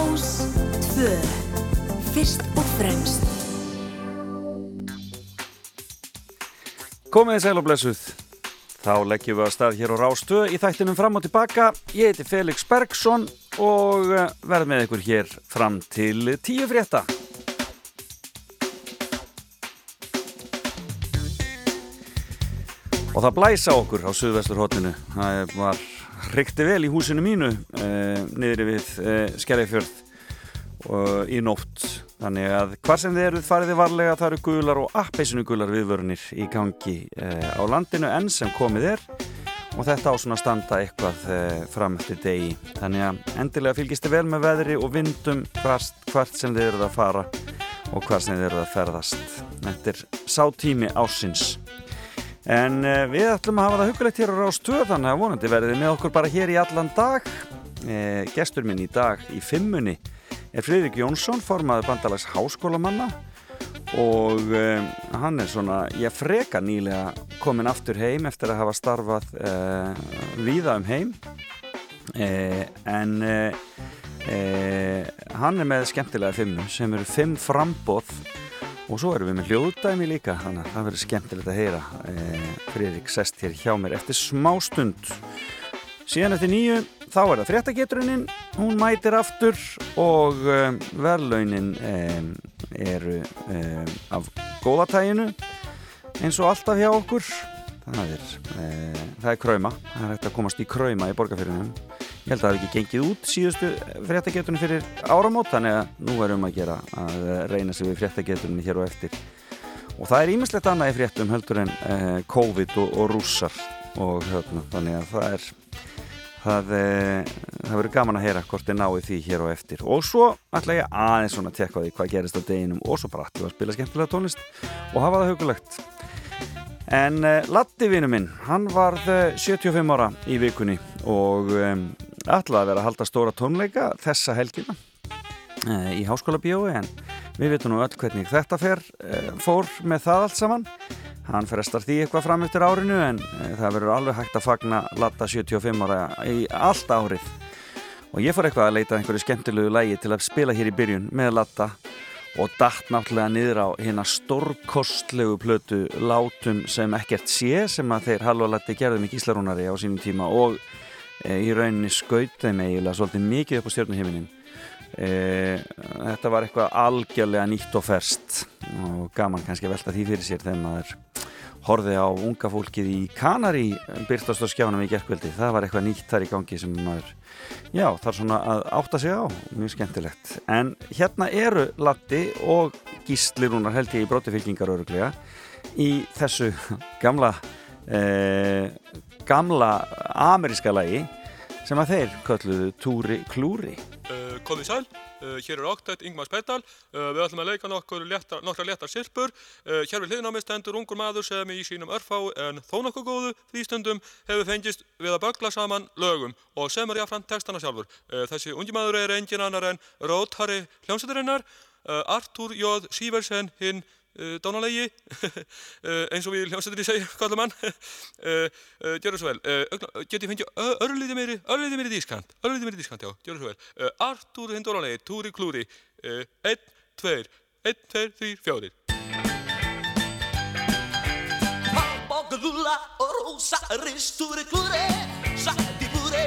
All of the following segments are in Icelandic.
Rás 2 Fyrst og fremst Komið sæl og blessuð. Þá leggjum við að stað hér á Rástöð í þættinum fram og tilbaka. Ég heiti Felix Bergsson og eh, verð með ykkur hér fram til tíu frétta. Og það blæsa okkur á Suðvesturhóttinu. Það var hrikti vel í húsinu mínu eh, niður við eh, Skerjafjörð og í nótt. Þannig að hvar sem þið eruð fariði varlega það eru gular og appeisinu gular viðvörunir í gangi eh, á landinu enn sem komið er. Og þetta á svona standa eitthvað eh, fram eftir degi. Þannig að endilega fylgist þið vel með veðri og vindum hvert, hvert sem þið eruð að fara og hvert sem þið eruð að ferðast. Þetta er sátími ásins en eh, við ætlum að hafa það hugulegt hér á Rástöð þannig að vonandi verðið með okkur bara hér í allan dag. Eh, gestur minn í dag í fimmunni er Fridrik Jónsson, formaður bandalags háskólamanna. Og um, hann er svona, ég freka nýlega komin aftur heim eftir að hafa starfað uh, víða um heim. Uh, en uh, hann er með skemmtilega fimmu sem eru fimm frambóð og svo erum við með hljóðdæmi líka þannig að það verður skemmtilegt að heyra Fridrik sest hér hjá mér eftir smá stund. Síðan eftir nýju þá er það fréttageturinnin, hún mætir aftur og um, verðlaunin um, eru af góðatæginu eins og alltaf hjá okkur það er, um, það er kræma það er hægt að komast í kræma í borgarfyrinum ég held að það hef ekki gengið út síðustu fréttageturinn fyrir áramót þannig að nú erum að gera að reyna sig við fréttageturinni hér og eftir. Og það er ímislegt annað í fréttum heldur en uh, COVID og, og rússar og hérna, þannig að það er það, eh, það verður gaman að heyra hvort þið náðu því hér og eftir. Og svo ætla ég aðeins svona að tekka því hvað gerist á deginum og svo bara ætla að spila skemmtilega tónlist og hafa það hugulegt en uh, Latti vinnu minn hann varð 75 ára í vikunni og um, ætlaði að vera að halda stóra tónleika þessa helgina uh, í háskóla bíói en við veitum nú öll hvernig þetta fer, uh, fór með það allt saman Hann frestar því eitthvað fram eftir árinu en eh, það verður alveg hægt að fagna Latta 75 ára í allt árið. Og ég fór eitthvað að leita einhverju skemmtilegu lægi til að spila hér í byrjun með Latta og dætt náttúrulega niður á hérna stórkostlegu plötu látum sem ekkert sé sem að þeir halvalatti gerðum í Gíslarúnari á sínum tíma og e, í rauninni skaut þeim eiginlega svolítið mikið upp á stjórnuhiminin. E, þetta var eitthvað algjörlega nýtt og ferst og gaman kannski að velta því fyrir sér þegar maður horfið á unga fólkið í Kanari byrtast á skjánum í gerðkvöldi það var eitthvað nýtt þar í gangi sem maður já, þarf svona að átta sig á. Mjög skemmtilegt, en hérna eru Latti og Gísli Rúnar held ég í bróttifylkingar öruglega í þessu gamla eh, gamla ameríska lagi sem að þeir kölluðu Túri Klúri. Uh, Komið sæl hér er Oktætt Ingmars Petal, uh, við ætlum að leika nokkur léttar, nokkra léttar sirpur. Hér við hliðnámi stendur ungur maður sem í sínum örfá en þó nokkuð góðu frístundum hefur fengist við að bögla saman lögum og sem er jáfnframt textana sjálfur. Þessi ungi maður er engin annar en Róthari hljómsættarinnar, Artur Jóð Sýversen hinn dánalegi. Uh, eins og við hljómsættir í segja kallar mann uh, gjör það svo vel. Geti fengið örliði meiri örliði meiri dískant. Örliði meiri dískant, já, gjör það svo vel. Artúr hinn dánalegi, túri klúri. 1, 2, 1, 2, 3, 4 Pappagalula og rosa rist túri klúri Sæti búri,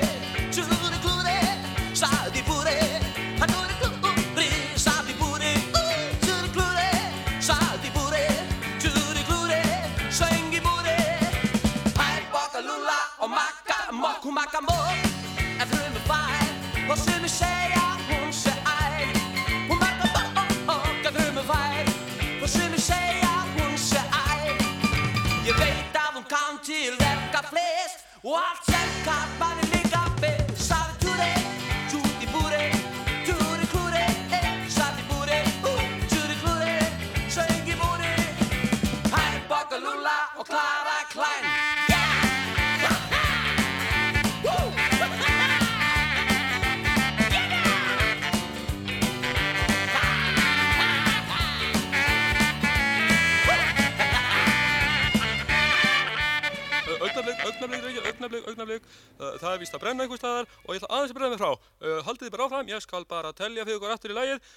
flest Og allt augnablik, augnablik, það er víst að brenna einhver staðar og ég ætla aðeins að brenna mig frá. Haldið þið bara áfram, ég skal bara telja fyrir ykkur aftur í lægið.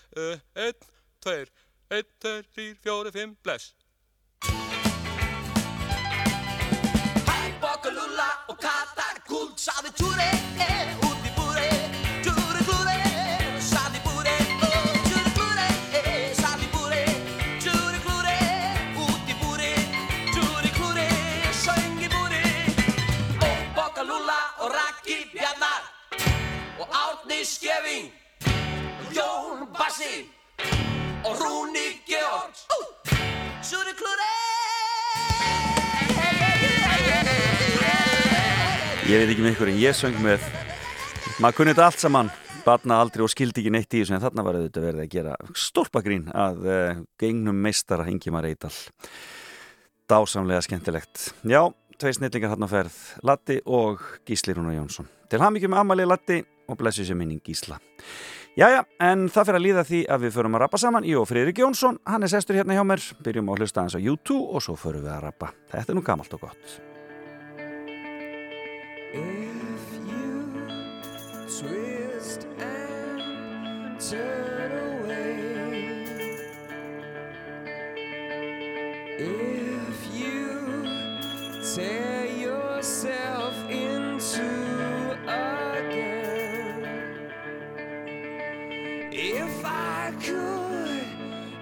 Einn, tveir, einn, tveir, þrýr, fjóri, fimm, bless. Bokkalúlla og katakúl Saði tjúri, eh, Skeving Jón Bassi Og Rúni Georg Tjúri klúri Ég veit ekki með ykkur en ég söng með. Maður kunni þetta allt saman batna aldrei og skildi ekki neitt í þessu en þarna var auðvitað verið að gera stórpagrín að uh, gengnum meistara Ingimar Eidal dásamlega skemmtilegt. Já, tvei snillingar hann á ferð Latti og Gísli Rúnar Jónsson. Til hamingjum með Amalí Latti og blessu sér minning Gísla. Jæja, en það fyrir að líða því að við förum að rappa saman Jó, Friðrik Jónsson, hann er sestur hérna hjá mér byrjum að hlusta hans á YouTube og svo förum við að rappa. Þetta er nú gamalt og gott. If you twist and turn away, if you tear yourself if I could,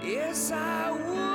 yes, I would,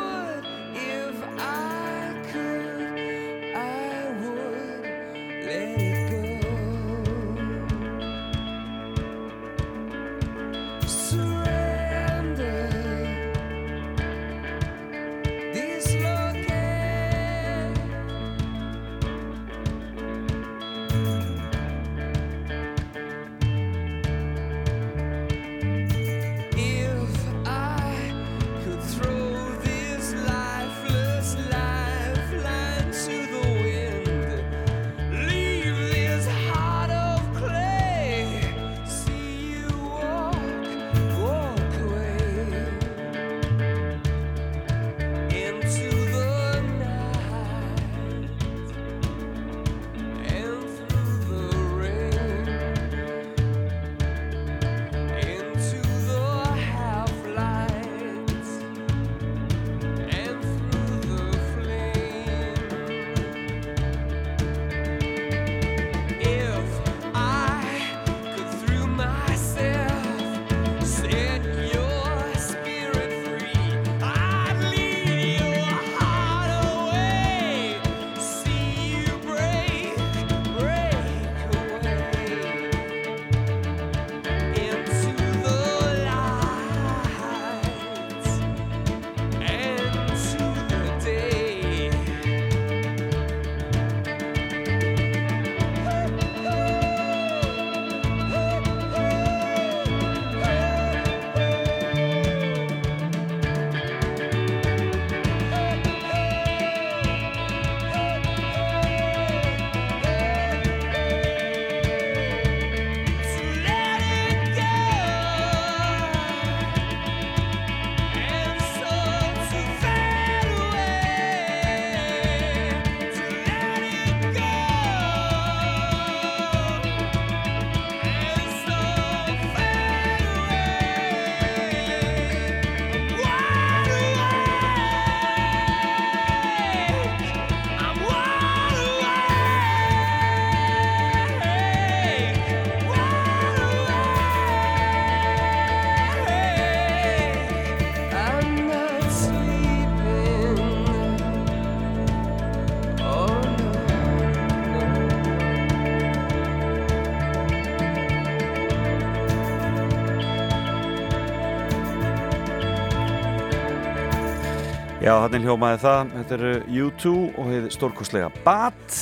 Já, þannig hljómaði það, þetta eru U2 og hefði stórkostlega Bat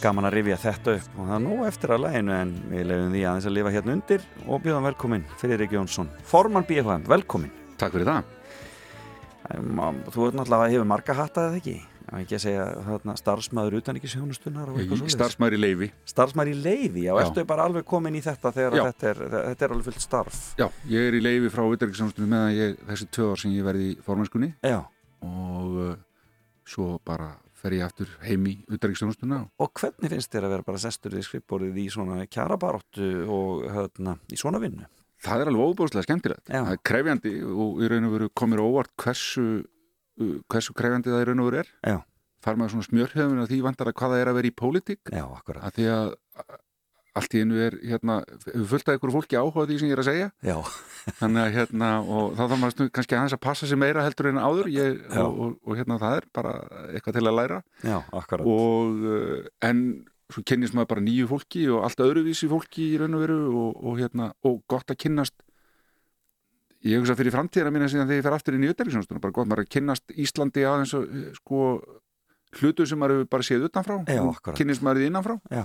gaman að rifja þetta upp. Og það er nú eftir að læginu en við lefum því aðeins að lifa hérna undir og bjóðum velkomin Friðrik Jónsson, formann BFM, velkomin Takk fyrir það. Þú ert náttúrulega hefur marga hatta eða ekki? Já, ekki að segja þarna, starfsmæður utan ekki sjónustunar. Starfsmæður í leifi. starfsmæður í leiði, já, Já. ertu bara alveg komin í þetta þegar þetta er, þetta er alveg fullt starf? Já, ég er í leifi frá utanriksjónustunum meðan ég, þessi tvö ár sem ég verði í formennskunni. Já, og uh, svo bara fer ég aftur heim í utanriksþjónustuna Og hvernig finnst þér að vera bara sestur við skrifborðið í svona kjarabaróttu og hérna, í svona vinnu? það er alveg óbúslega skemmtilegt Já. það er krefjandi og í raun og veru komir óvart hversu, uh, hversu krefjandi það í raun og veru er Já. far maður svona smjörhjöfum að því vantar að hvað það er að vera í pólitík Já, akkurat. að því að allt í einu er hérna, fullt af ykkur fólki áhuga því sem ég er að segja? Já, þannig að hérna og þá þarf maður kannski aðeins að passa sig meira heldur en áður. Ég, og, og, og hérna það er bara eitthvað til að læra. Já, og uh, en svo kynnist maður bara nýju fólki og allt öðruvísi fólki í raun og veru og, og hérna gott að kynnast ég hugsa fyrir framtíðina mína síðan þegar ég fer aftur í utanriksjónstuna, bara gott maður að kynnast Íslandi aðeins og eh, sko hlutu sem maður bara séð utanfrá akkurat. kynnist maður því innanfrá Já,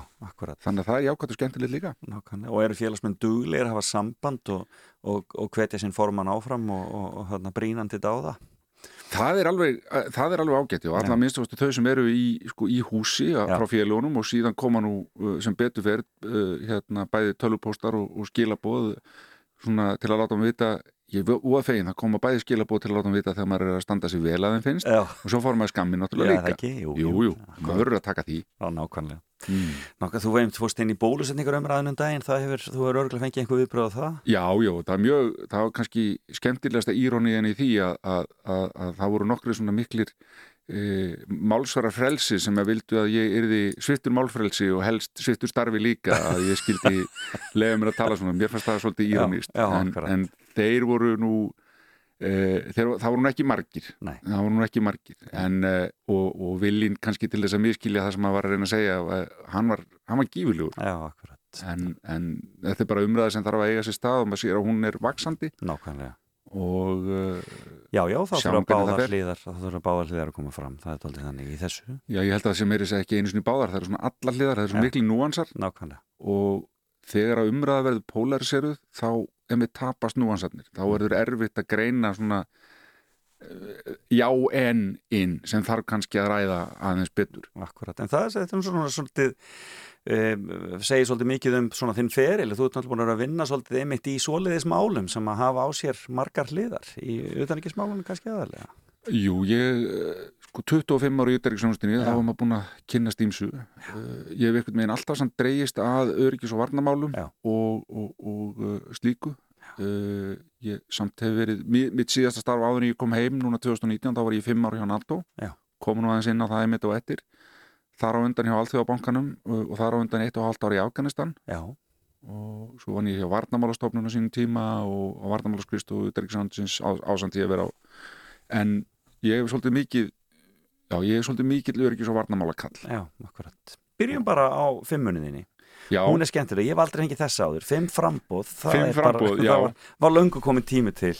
þannig að það er jákvæmt og skemmtilegt líka Nákvæmlega. Og eru félagsmenn duglegir að hafa samband og, og, og hvetja sinn forman áfram og, og, og hérna, brínandi dáða? Það er alveg, er alveg ágætti og allar minnst þau sem eru í, sko, í húsi Já. frá félagunum og síðan koma nú uh, sem betur fer uh, hérna, bæði tölupóstar og, og skilabóð svona til að láta mig vita ég er úa fegin, það koma bæði skilabóð til að láta mig vita þegar maður er að standa sig vel að þeim finnst Já, og svo fór maður skammin Já, náttúrulega það líka ekki, jú, jú, jú. maður verður að taka því já, nákvæmlega. mm. Nákvæmlega, þú veimt fórst inn í bólusetningar umræðunum daginn, það hefur, þú hefur örgulega fengið einhver viðbröð á það? Já, já, það er mjög, það var kannski skemmtilegasta íróniðin í því að, að, að, að það voru nokkri svona miklir e, málsvara frelsi sem að vildu að ég yrði svittur málfrelsi og helst svittur starfi líka að ég skildi lega mér að tala svona, mér fannst það svolítið Já, írónist já, en, en þeir voru nú e, þeir, það voru nú ekki margir Nei. það voru nú ekki margir en, e, og, og viljinn kannski til þess að miskilja það sem maður var að reyna að segja að hann var, hann var gífurlegur Já, en, en þetta er bara umræða sem þarf að eiga sér stað og maður sér að hún er vaksandi Nákvæmlega. og uh, Já, já, þá það báðar hliðar, þá þurfa báðar hliðar að koma fram, það er aldrei þannig í þessu. já, ég held að það sem er þess að ekki einu sinni báðar það eru svona allar hliðar, það eru svona Já. miklu núansar Nákvæmlega. og þegar að umræða verður polariseruð þá ef við tapast núansarnir þá verður erfitt að greina svona uh, já en inn sem þarf kannski að ræða aðeins betur. Akkurat, en það er þetta er svona svolítið um, segir svolítið mikið um svona þinn feril, þú ert náttúrulega búin að vinna svolítið einmitt í svoleiðismálum sem að hafa á sér margar hliðar í utanrikismálunum kannski aðalega. Jú, ég, eh, 25 ára í utanriksjónustinni, þá var maður búin að kynast ímsu. Uh, ég hef einhvern veginn alltaf samt dreigist að öryggis og varnamálum og, og, og uh, slíku. Uh, ég samt hef verið, mi- mitt síðasta starf áður en ég kom heim núna 2019, þá var ég 5 ára hjá NATO, kom nú aðeins inn á það einmitt og ettir. Þar á undan hjá Alþjóðabankanum og, þar á undan 1,5 ára í Afganistan. Já, og svo vann ég hjá varnamálastofnun á sínum tíma og á varnamálaskrist og utanriksjónusins ásand ég að vera á. En ég hef svolítið mikið já, ég hef svolítið mikið öryggis og varnamálakall já, akkurat. Byrjum bara á fimmuninni. já, Hún er skemmtileg, ég hef aldrei fengið þessa áður. Fimm frambóð, það Fimm er framboð, bara, það var, var löngu komin tími til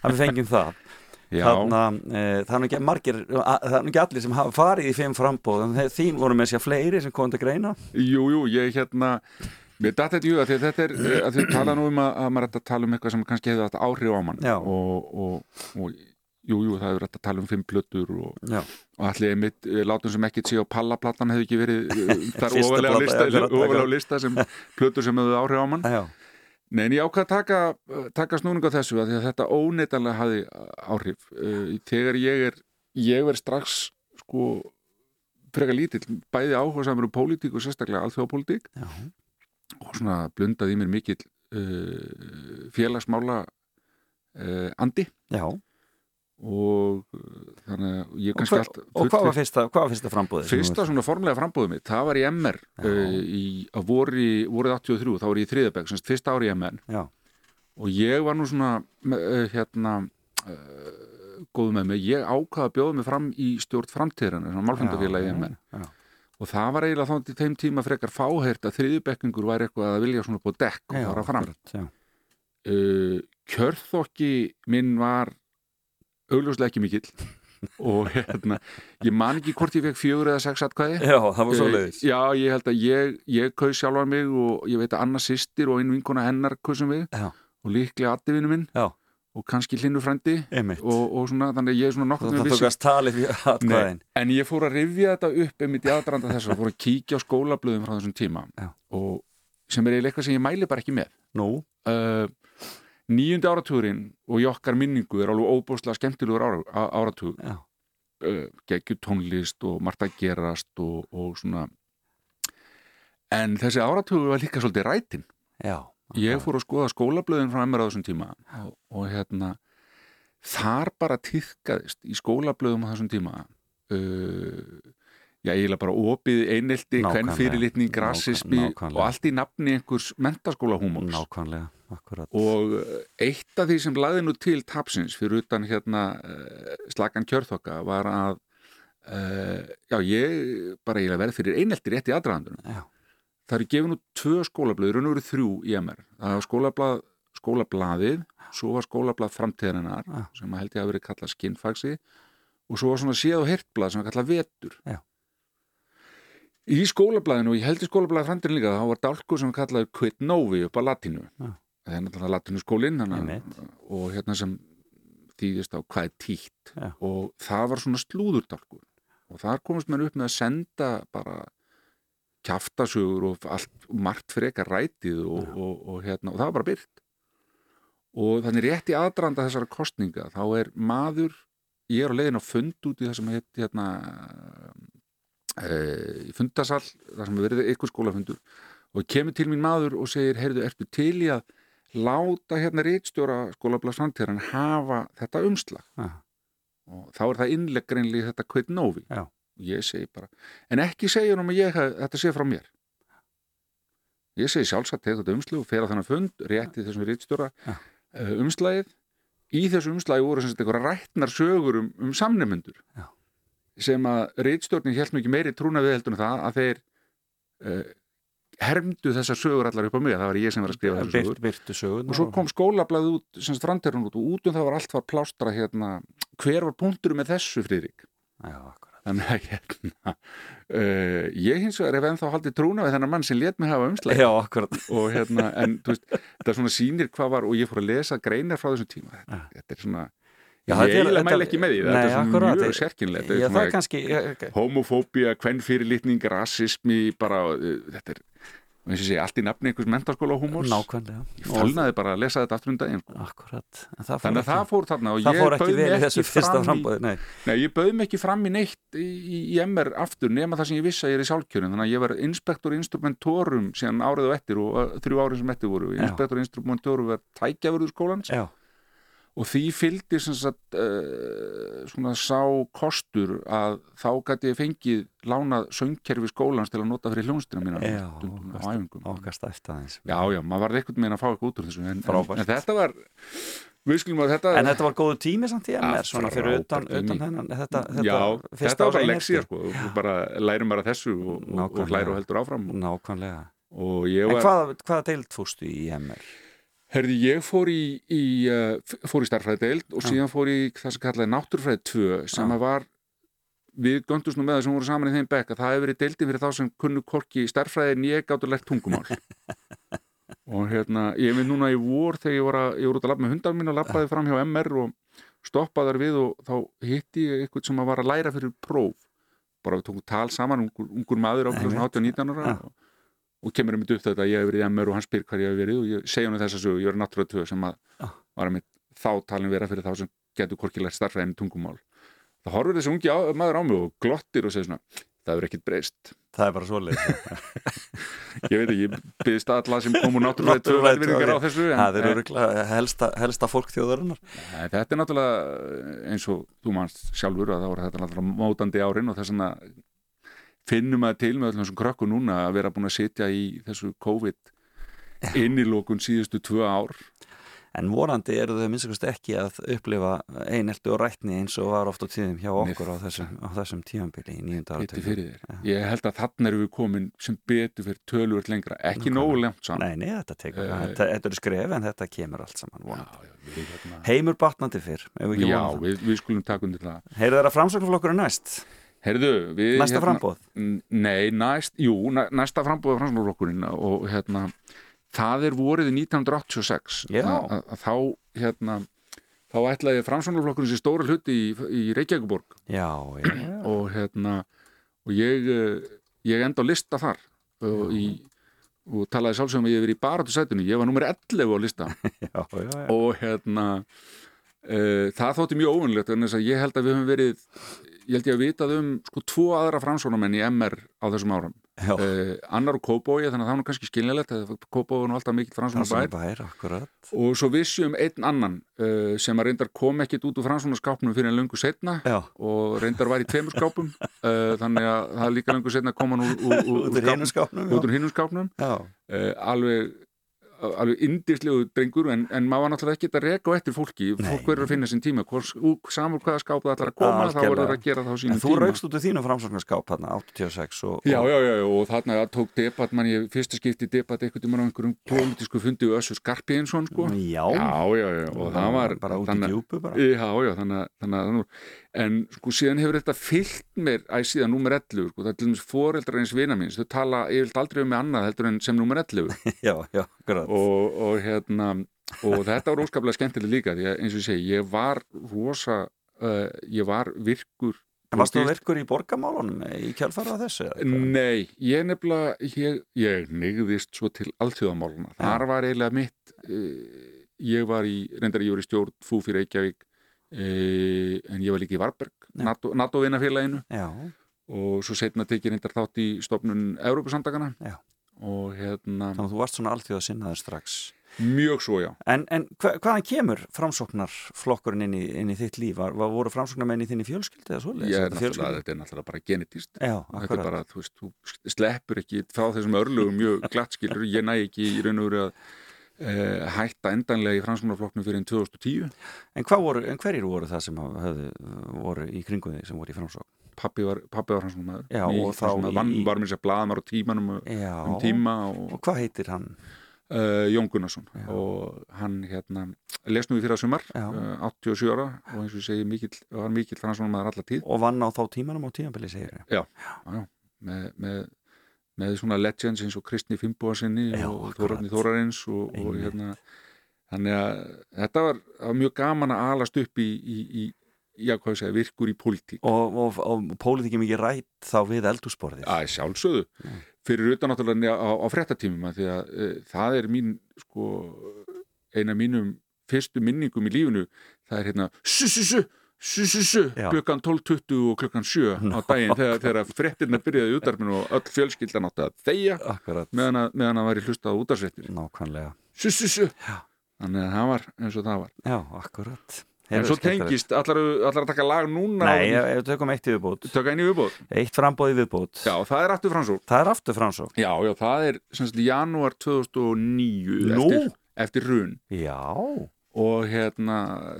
að við fengjum það. Þarna, e, er að, það er ekki allir sem hafa farið í fimm frambóð, en þín voru með sér fleiri sem komið til greina. jú, jú, ég hérna mér datt þetta því að þetta er eh, að þau tala nú um að, að maður ætti að tala um eitthvað sem kannski hefði haft áhrif á mann og, og, og jú, jú, það hefur hægt að tala um fimm plötur og, og allir einmitt, eh, látum sem ekkert sé á pallaplattan hefði ekki verið eh, þar ofalega lista, akkurat. lista sem plötur sem hefði áhrif á mann Nei, en ég ákvað að taka, taka snúning á þessu að að þetta óneitanlega hafi áhrif. Þegar ég er, ég er strax sko frekar lítill, bæði áhuga samur um pólitík og sérstaklega alþjóðapólitík já, og svona blundaði mér mikill uh, félagsmála uh, andi já. Og uh, þannig að ég kannski hva, allt og hvað var fyrsta, fyrsta frambóðið? Fyrsta svona formlega frambóðið mitt, það var í MR uh, í, að voru, voruð 83, þá var ég í þriðabæk, semst fyrsta ári í MR Já, og ég var nú svona uh, hérna uh, góð með mig, ég ákvaða að bjóða mig fram í stjórn framtíðarinn, svona málfundafélagi já, í MN já. og það var eiginlega þá til þeim tíma frekar fáheyrt að þriðubekkingur væri eitthvað að vilja svona på dekk og fara fram. uh, kjörþokki minn var augljóslega ekki mikill. Og hérna, ég man ekki hvort ég fekk fjögur eða sex atkvæði. Já, það var. Eh, Já, ég held að ég, ég kaus sjálfan mig og ég veit að Anna sýstir og einn vinkona hennar kausum við. Já. og líklega addivinu minn. Já. og kannski hlinnu frendi og, og svona, þannig að ég er svona við atkvæðin. Nei, en ég fór að rifja þetta upp einmitt í aðdraranda þess og fór að kíkja á skólablöðum frá þessum tíma. Og sem er eiginlega eitthvað sem ég mæli bara ekki með. Nú, uh, nýjundi áratugurinn og í okkar minningu er alveg óbúslega skemmtilegur ára, á- áratug já, uh, geggju tónlist og margt að gerast og, og svona. En þessi áratugur var líka svolítið rætin já, ég fór að skoða skólablöðin frá mér á þessum tíma og, og hérna þar bara týðkaðist í skólablöðum á þessum tíma. Uh, já, eiginlega bara opið kvennfyrirlitning, Nákvæm- rassismi nákvæmlega. og allt í nafni einhvers mentaskólahúmors nákvæmlega, akkurat. Og uh, eitt af því sem laði nú til tapsins fyrir utan hérna uh, slagan kjörþokka var að uh, já, ég bara eiginlega verð fyrir einelti rétt í aðdraðandunum það eru gefin út tvö skólablöð, raun og veru þrjú í MR það var skólablað, skólablaðið svo var skólablað framtíðarinnar sem held ég að verið kallað skinnfaxi og svo var svona séð og hirtblað sem var kallað vetur. Já. í skólablaðinu og ég held í skólablaðið framtíðin líka þá var dálkur sem var kallaður Quid Novi upp á latínu. Já. Það er náttúrulega latínuskólinn Einmitt. og hérna sem þýðist á hvað er títt Já. og það var svona slúðurdálkur og þar komast mér upp með að senda bara kjaftasögur og allt margt frekar rætið og, og, og, hérna, og það var bara byrt og þannig rétt í aðdraanda þessara kostninga þá er maður ég er á leiðin á fund út í það sem heit hérna e, í fundasal þar sem verið ykkur skólafundur og kemur til mín maður og segir heyrðu, ertu til í að láta hérna rítstjóra skólablasframtíðan hafa þetta umslag Já. og þá er það innleggreinlega þetta kveit nóvi og ég segi bara, en ekki segja um að ég þetta sé frá mér ég segi sjálfsagt þetta umslag og fer á þennan fund, rétti þessum rítstjóra Já. uh, umslagið í þessu umslagi voru sem sagt einhverja rætnar sögur um, um samnemundur Já. sem að rítstjórnin held mikið meiri trúna við heldur en það að þeir uh, hermdu þessar sögur allar upp á mig, það var ég sem var að skrifa þessar sögur. Byrt, byrtu sögun og svo kom skólablaðið út, sem strandherrun út og út um það var allt var plástra hérna, hver var punktur með þessu akkurat. Þannig að hérna uh, ég hins vegar hef ennþá haldið trúna við þennan mann sem let mig hafa umslæg og hérna, en veist, þetta svona sýnir hvað var og ég fór að lesa greinar frá þessum tíma. Þetta, þetta er svona, Já, ég þetta eiginlega þetta- mæla ekki með því þetta Nei, er svona mjög sérkynlegt já, það er kannski ég, homofóbía, kvennfyrirlitning, rasismi bara, uh, þetta er og sé, allt í nafni einhvers mentaskóla húmors. Nákvæmlega. Ég falnaði bara að lesa þetta aftur um daginn sko. akkurat þannig að ekki- það fór þarna og ég fór ekki bauð vel mig fyrsta fram í- nei, Nei, ég bauð mig ekki fram í neitt í, í, í MR aftur nema það sem ég vissi að ég er í sjálfkjörun þannig að ég var inspektor instrumentorum síðan árið og eftir og þrjú árið sem eftir voru. Inspektor instrumentorum var tækjafurður skólans. Já, og því fylgdi sem sagt, uh, svona sá kostur að þá gæti ég fengið lánað söngkerfi skólans til að nota fyrir hljónstina mína Já, stundum okkar- æfingum. okkar stæft aðeins. Já, já, maður var eitthvað með að fá eitthvað út úr þessu en, en, en þetta var þetta en þetta var góðu tími samt í MR svona fyrir utan, utan hennan þetta, þetta, Já, þetta var bara einelti. sko, bara lærum bara þessu og, og, og lærum og heldur áfram. Og, nákvæmlega. Og en hvaða, hvaða deild fórstu í MR? Herði, ég fór í, í uh, fór í starffræðdeild og síðan fór í það sem kallaði náttúrfræði 2 sem var við göndust nú með það sem voru saman í þeim bekk að það hefur verið deildin fyrir þá sem kunnu korki starffræði en ég gáttu lært tungumál. Og hérna, ég mynd núna í vor þegar ég var, að, ég var út að labba með hundar mín og labbaði fram hjá MR og stoppaði við og þá hitti ég eitthvað sem var að læra fyrir próf. Bara við tókum tal saman, ungur, ungur maður á Einmitt. 18-19 ára og, og kemur um upp þetta að ég hef verið í MR og hann spyr hvað ég hef verið og ég segja hann þess að sögu, ég var náttúrulega tvö sem að Já. var að mitt þá talin vera fyrir þá sem getur hvorkilega starfræðin tungumál. Það horfir þessi ungi á, maður á mig og glottir og segir svona, það hefur ekkit breyst. Það er bara svoleið ég veit ekki, ég byggðist alla sem kom úr náttúrulega tvö tvö, verðvirðingar á þessu en, það er en, örugglega helsta, helsta fólk þjóðarinnar. Þetta er náttúrulega eins og þú manst sjálfur að það voru þetta náttúrulega mótandi árin og þess vegna finnum að til með öllum þessum krökku núna að vera búin að sitja í þessu COVID innilókun síðustu tvö ár en vorandi eru þau minnst ekki að upplifa eineltu og rætni eins og var oft á tíðum hjá okkur á þessum, á þessum tíðanbili í nýjunda Biti áratöku. Ég held að þarna erum við komin sem betur fyrir tölvöld lengra, ekki nógu lengt saman. Nei, nei, þetta tekur, Eh, þetta, þetta eru skref en þetta kemur allt saman Já, vonandi. já, við, hérna, Heimur batnandi fyrr, ef við ekki já vona það. við, við skulum taka undir það. Heyrðu þeirra framsögnflokkur er næst, Herðu, við... næsta frambóð. N- Nei, næst, jú, næ- næsta frambóða framsóknarflokkurinn og hérna, það er vorið 1986. Já. Að, að, að þá, hérna, þá ætlaði framsóknarflokkurinn sér stóra hluti í, í Reykjavíkuborg Já, já, og hérna, og ég, eh, ég enda á lista þar. Og, í, og talaði sjálfsögum að ég hef verið í baráttu sætinu, ég var nummer 11 á lista. Já, og hérna uh, það þótti mjög óvinnlegt en þess að ég held að við höfum verið ég held ég að vitað um sko tvo aðra framsónamenn í MR á þessum árum. Já, uh, annar úr Kóbói þannig að það var nú kannski skiljanlegt Kóbói var nú alltaf mikill það framsóna bær bær, akkurat. Og svo vissi um einn annan uh, sem að reyndar kom ekkit út úr framsóna skápnum fyrir en löngu setna Já, og reyndar var í tveimur skápum uh, þannig að það líka löngu setna kom hann úr, úr, úr, út úr hinnum skápnum. Uh, alveg alveg indislegu drengur en, en maður var náttúrulega ekki að reka á eftir fólki. Fólk verður að finna sinn tíma. Samur hvaða skáp það ætlar að koma þá verður að gera það á en sínum þú tíma. raukst út úr þínu framsóknarskáp þarna, 86 og, Já, og, já, já, og þarna tók debat mann ég fyrsta skipti debat eitthvað um einhverjum pólitísku fundi við Össur Skarpiðinsson sko. já, já, já, já, og það var bara út í þannig- djúpu bara. Já, já, þannig, að- en sko síðan hefur þetta fyllt mér æ síðan númer 11, sko, það er til dæmis foreldrar eins vina míns, þau tala yfirlt aldrei um mig annað heldur en sem númer 11 Já, já, akkurat. Og, og hérna og þetta var óskaplega skemmtileg líka því að eins og ég segi, ég var rosa uh, ég var virkur En varst þú virkur í borgamálunum í kjálfara þessu? Nei, ég nefnilega ég, ég neyðist svo til alþjóðamáluna þar var eiginlega mitt uh, ég var í, reyndar ég var í stjórn fú fyrir Reykjavík en ég var líka í Varberg Já. NATO, NATO vinnafélaginu Já, og svo setna tekið reyndar þátt í stofnun Európusandakana Já. og hérna þannig að þú varst svona alþjóða sinnaður strax. Mjög svo já. En, en hva, hvaðan kemur framsóknarflokkurinn inn í, inn í þitt líf? Var, var, voru framsóknarmenn í þinni fjölskyldi eða ég er Þetta er náttúrulega bara genetist. Já, þetta er akkurat. bara, þú veist, þú sleppur ekki frá þessum örlugum mjög glatt skilur ég næ ekki í raun og veru að hætta endanlega í fransmannaflokknum fyrir en 2010 En, voru, en hverjir voru það sem að höfðu, voru í kringum því sem voru í framsókn? pappi var, pappi var fransmannmaður Já, og þá í- vann, var mér sér blaðamar á tímanum um Já, tíma og og hvað heitir hann? uh, Jón Gunnarsson Já. og hann hérna les nú í fyrra sumar Já. uh, 87 ára og eins og ég segi mikill, var mikill fransmannmaður allar tíð Og vann á þá tímanum á tímanbili, segir ég. já, já, með, með, með svona legends eins og Kristni Fimboa sinni Já, og akkurat. Þórarni Þórarins og, og hérna þannig að þetta var, var mjög gaman að alast upp í, í, í já, hvað ég segja, virkur í pólitík. Og, og, og pólitíki mikið rætt þá við eldúsborðið. að sjálfsögðu. Fyrir utan náttúrulega á, á fréttatímum að því að e, það er mín sko, eina mínum fyrstu minningum í lífinu. Það er hérna su su su su su su Já. klukkan 12.20 og klukkan 7 á daginn þegar, þegar fréttirna byrjaði í útarpinu og öll fjölskyldan átti að þegja Akkurat, meðan að, meðan að væri hlustað á útarsréttir nákvæmlega. su su su Já. þannig að það var eins og það var Já, akkurat. en Heyrðu, svo tengist, allar, allar að taka lag núna Nei, ef við tökum eitt í viðbót. taka einu viðbóð Eitt frambóð í viðbót. já, það er aftur fransók Það er aftur framsókn. Já, já, það er semst janúar 2009 Nú? eftir, eftir run Já, og hérna,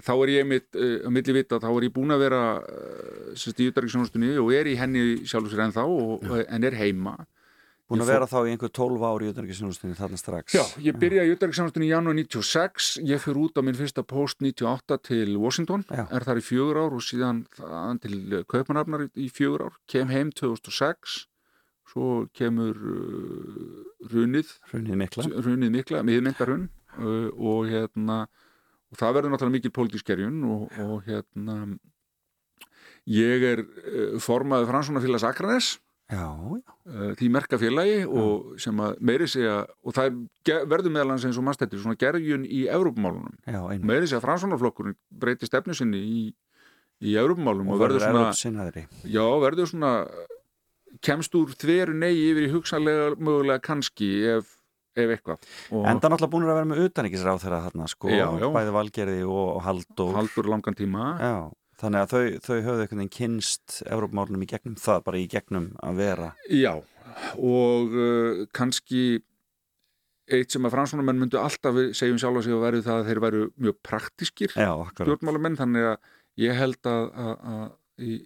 þá er ég mitt uh, að milli vita, þá er ég búin að vera uh, semst í utarriksjónustunni og er í henni sjálfur sér ennþá og, en er heima. Búin að vera þá í einhver 12 ári í utanrikisjónustinni þarna strax. Já, ég byrjaði í utarriksjónustunni í janúar 96 ég fyrir út á minn fyrsta post 98 til Washington, Já. er þar í fjögur ár og síðan til Kaupanafnar í fjögur ár, kem heim 2006 svo kemur uh, runið Hrunið mikla. hrunið mikla, miðmyndarhrun uh, og hérna og það verður náttúrulega mikil pólitískerjun og, og hérna ég er uh, formaður Franssonafélags Akranes Já, já. uh, því merkafélagi og sem að meiri segja og það er, verður meðal hans eins og mannstættir svona gerjun í einu. meiri segja Franssonaflokkurinn breyti stefnu sinni í, í Evrópumálum og, verður svona já, verður svona kemst úr þveru nei yfir í hugsanlega mögulega kannski ef, ef eitthvað og Enda náttúrulega búin að vera með utanikisráð þeirra þarna, sko, Já, já. bæði valgerði og, og Halldór. haldur langan tíma Já, þannig að þau, þau höfðu einhvern veginn kynst Evrópumálunum í gegnum það, bara í gegnum að vera. Já, og uh, kannski eitt sem að fransónumenn myndu alltaf segjum sjálf að sig að verðu það að þeir væru mjög praktískir stjórnmálamenn, þannig að ég held að, að, að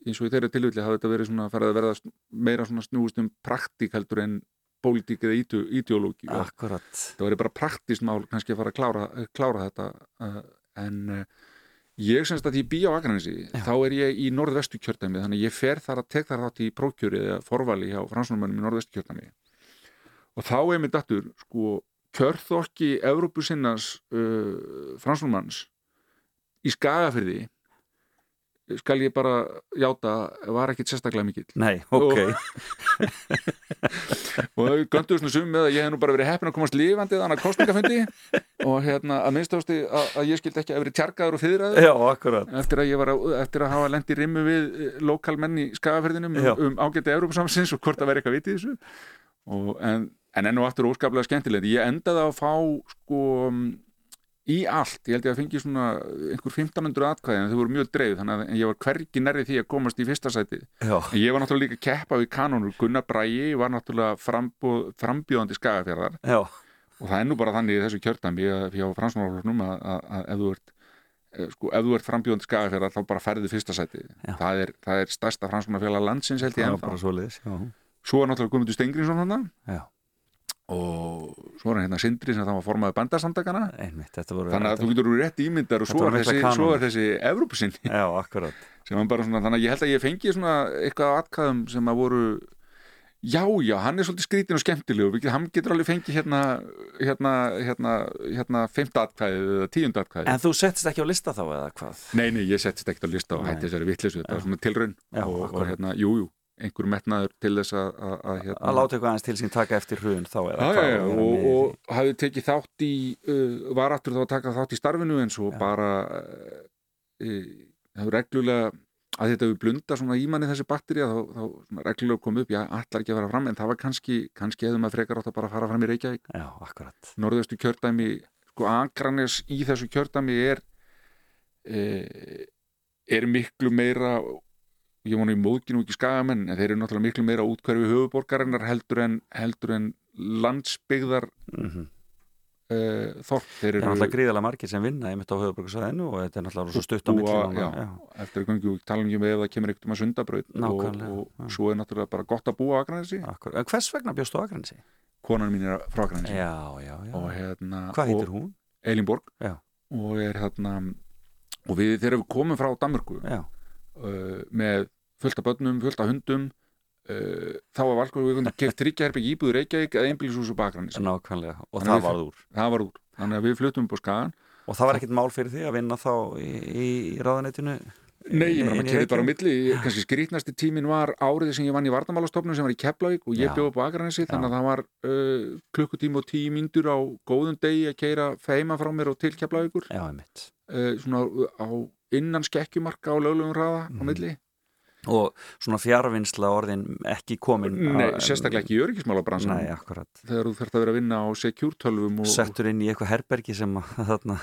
eins og í þeirra tilvilli hafa þetta verið svona að verða meira svona snúist um praktík heldur en pólitík eða ideológi og Akkurat. það verið bara praktist mál kannski að fara að klára, klára þetta uh, en uh, ég semst að því bý á Akranesi þá er ég í norðvestu kjördæmi þannig að ég fer þar að tek þar þátt í prókjöri eða forvali hjá fransnumönnum í norðvestu kjördæmi og þá er mér dattur sko kjörþokki Evrópusinnans uh, fransnumanns í Skagafyrði skal ég bara játa var ekkit sérstaklega mikill. Nei, ok. Og þau gönduðu svona sum með að ég hef nú bara verið heppin að komast lifandi þannig að kostningafundi og hérna að minnst að, að ég skildi ekki að verið tjargaður og akkurat. eftir að ég var að, eftir að hafa lendi rimmu við lokalmenn í skagaferðinum Já. um, um ágæti Európa-samsins og hvort að vera eitthvað vitið þessu. Og, en, en enn og aftur óskaplega skemmtilegt. Ég endaði að fá sko í allt, ég held ég að fengi svona einhver 1500 atkvæði en þau voru mjög dreif þannig að ég var hvergi nærri því að komast í fyrsta sæti. Já, En Ég var náttúrulega líka keppa við kanonur Gunnar Bræi var náttúrulega frambúð, frambjóðandi skagafjörðar og það er nú bara þannig í þessu kjördæmi að hjá fransmálafloknum að, að, að ef þú ert eh, sko, ef þú ert frambjóðandi skagafjörðar þá bara færði fyrsta sæti. Það er, það er stærsta fransmálafélag landsins held ég svoleiðis Já, svo er náttúrulega Guðmundur já, og svo er hérna Sindri sem það var formaði bandarsamtakana einmitt þannig að þú getur úr rétt ímyndar og svo er, þessi, svo er þessi Evrópusinni. Já, akkurat. Sem hann bara svona, þannig að ég held að ég fengi svona eitthvað af atkvæðum sem að voru já, já, hann er svolítið skrítin og skemmtilegur, Við- hann getur alveg fengið hérna hérna, hérna, hérna fimmta atkvæðið eða tíunda atkvæðið. En þú settist ekki á lista þá eða hvað? nei, nei, ég settist ekkert á lista og hætti þessari vitleysu, þetta var svona tilraun Já, og, og hérna, jú, jú, einhver metnaður til þess að, að, að hérna Að láta eitthvað aðeins til sín taka eftir hrun þá já, já, vera og, og hafði tekið þátt í uh, var aftur þá að taka þátt í starfinu en svo Já. bara uh, hefur reglulega að þetta hefur blunda svona í manni þessi bakterja þá, þá svona reglulega kom upp, já, allar ekki að fara fram en það var kannski, kannski hefði maður frekar átt að bara fara fram í Reykjavík? Já, norðustu kjördæmi sko Akranes í þessu kjördæmi er uh, er miklu meira ég vona í móðkinu ekki skagamenn en þeir eru náttúrulega miklu meira útkverfi höfuborgarinnar heldur en, heldur en landsbyggðar mm uh, þorp þeir er eru náttúrulega gríðalega margir sem vinna einmitt á höfuborgarsvæðinu og þetta er náttúrulega svo stutt á búa- milli já, já. eftir gangi og tala um ef það kemur ekkert um að sundabraut og, og já. svo er náttúrulega bara gott að búa á Akranesi hvers vegna bjóstu á Akranesi? konan mín er frá Akranesi hérna Hvað heitir hún? Elinborg Já. og er hérna og við þegar við komum frá Danmörku uh, með fullt af börnum, fullt af hundum uh, þá var við keft þryggjaherbygg íbúður Reykjavík eða einbýlishús á Akranesi nákvæmlega og það við- varð úr. það var úr, þannig að við fluttum upp á skagan Og það var ekkert mál fyrir því að vinna þá í, í, í ráðaneytinu Nei, ég meina, maður í kerði bara á milli, kannski skrítnasti tímin var árið sem ég vann í Vardamálastofnun sem var í Keflavík og ég bjóð upp á Akranesi þannig að það var uh, klukkutíma og tíu mínútur á góðum degi að keira feima frá mér og til Keflavíkur. Já, einmitt. Uh, svona á innan skekkjumarka á löglegum hraða á Mhm. milli Og svona fjárvinnsla orðin ekki komin Nei, sérstaklega ekki í öryggismálabransan Nei, akkurat. Þegar þú þurft að vera að vinna á secure-tölvum og, Settur inn í eitthvað herbergi sem að, þarna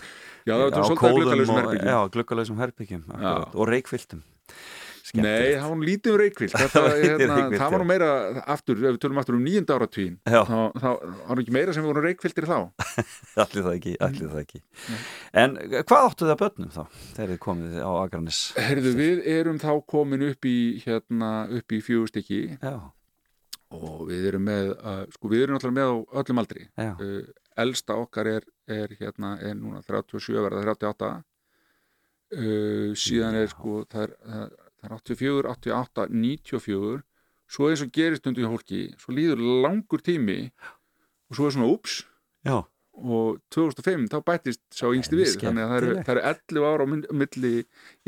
já, það á svolítið að og- herbyggjum Já, glukkalösum herbyggjum akkurat, og reykfylltum Nei, það var nú lítið um reykvilt Þetta, Það var lítið hérna, það var nú meira aftur, ef við tölum aftur um nýjunda áratvín þá, þá var ekki meira sem við vorum reykviltir þá. Allir það ekki, allir það ekki. En hvað áttu það börnum þá þegar þið komið á Akranis Herðu, við erum þá komin upp í hérna, upp í fjögustykki og við erum með, uh, sko við erum náttúrulega með á öllum aldri. Uh, elsta okkar er, er hérna, er núna 37 verða 38 uh, síðan er Já. sko það er, það er 84, 88, 94 svo eins og gerist undir hólki svo líður langur tími og svo er svona ups já, og 2005 þá bættist sá yngsti við. Þannig að það eru, það eru 11 ára á milli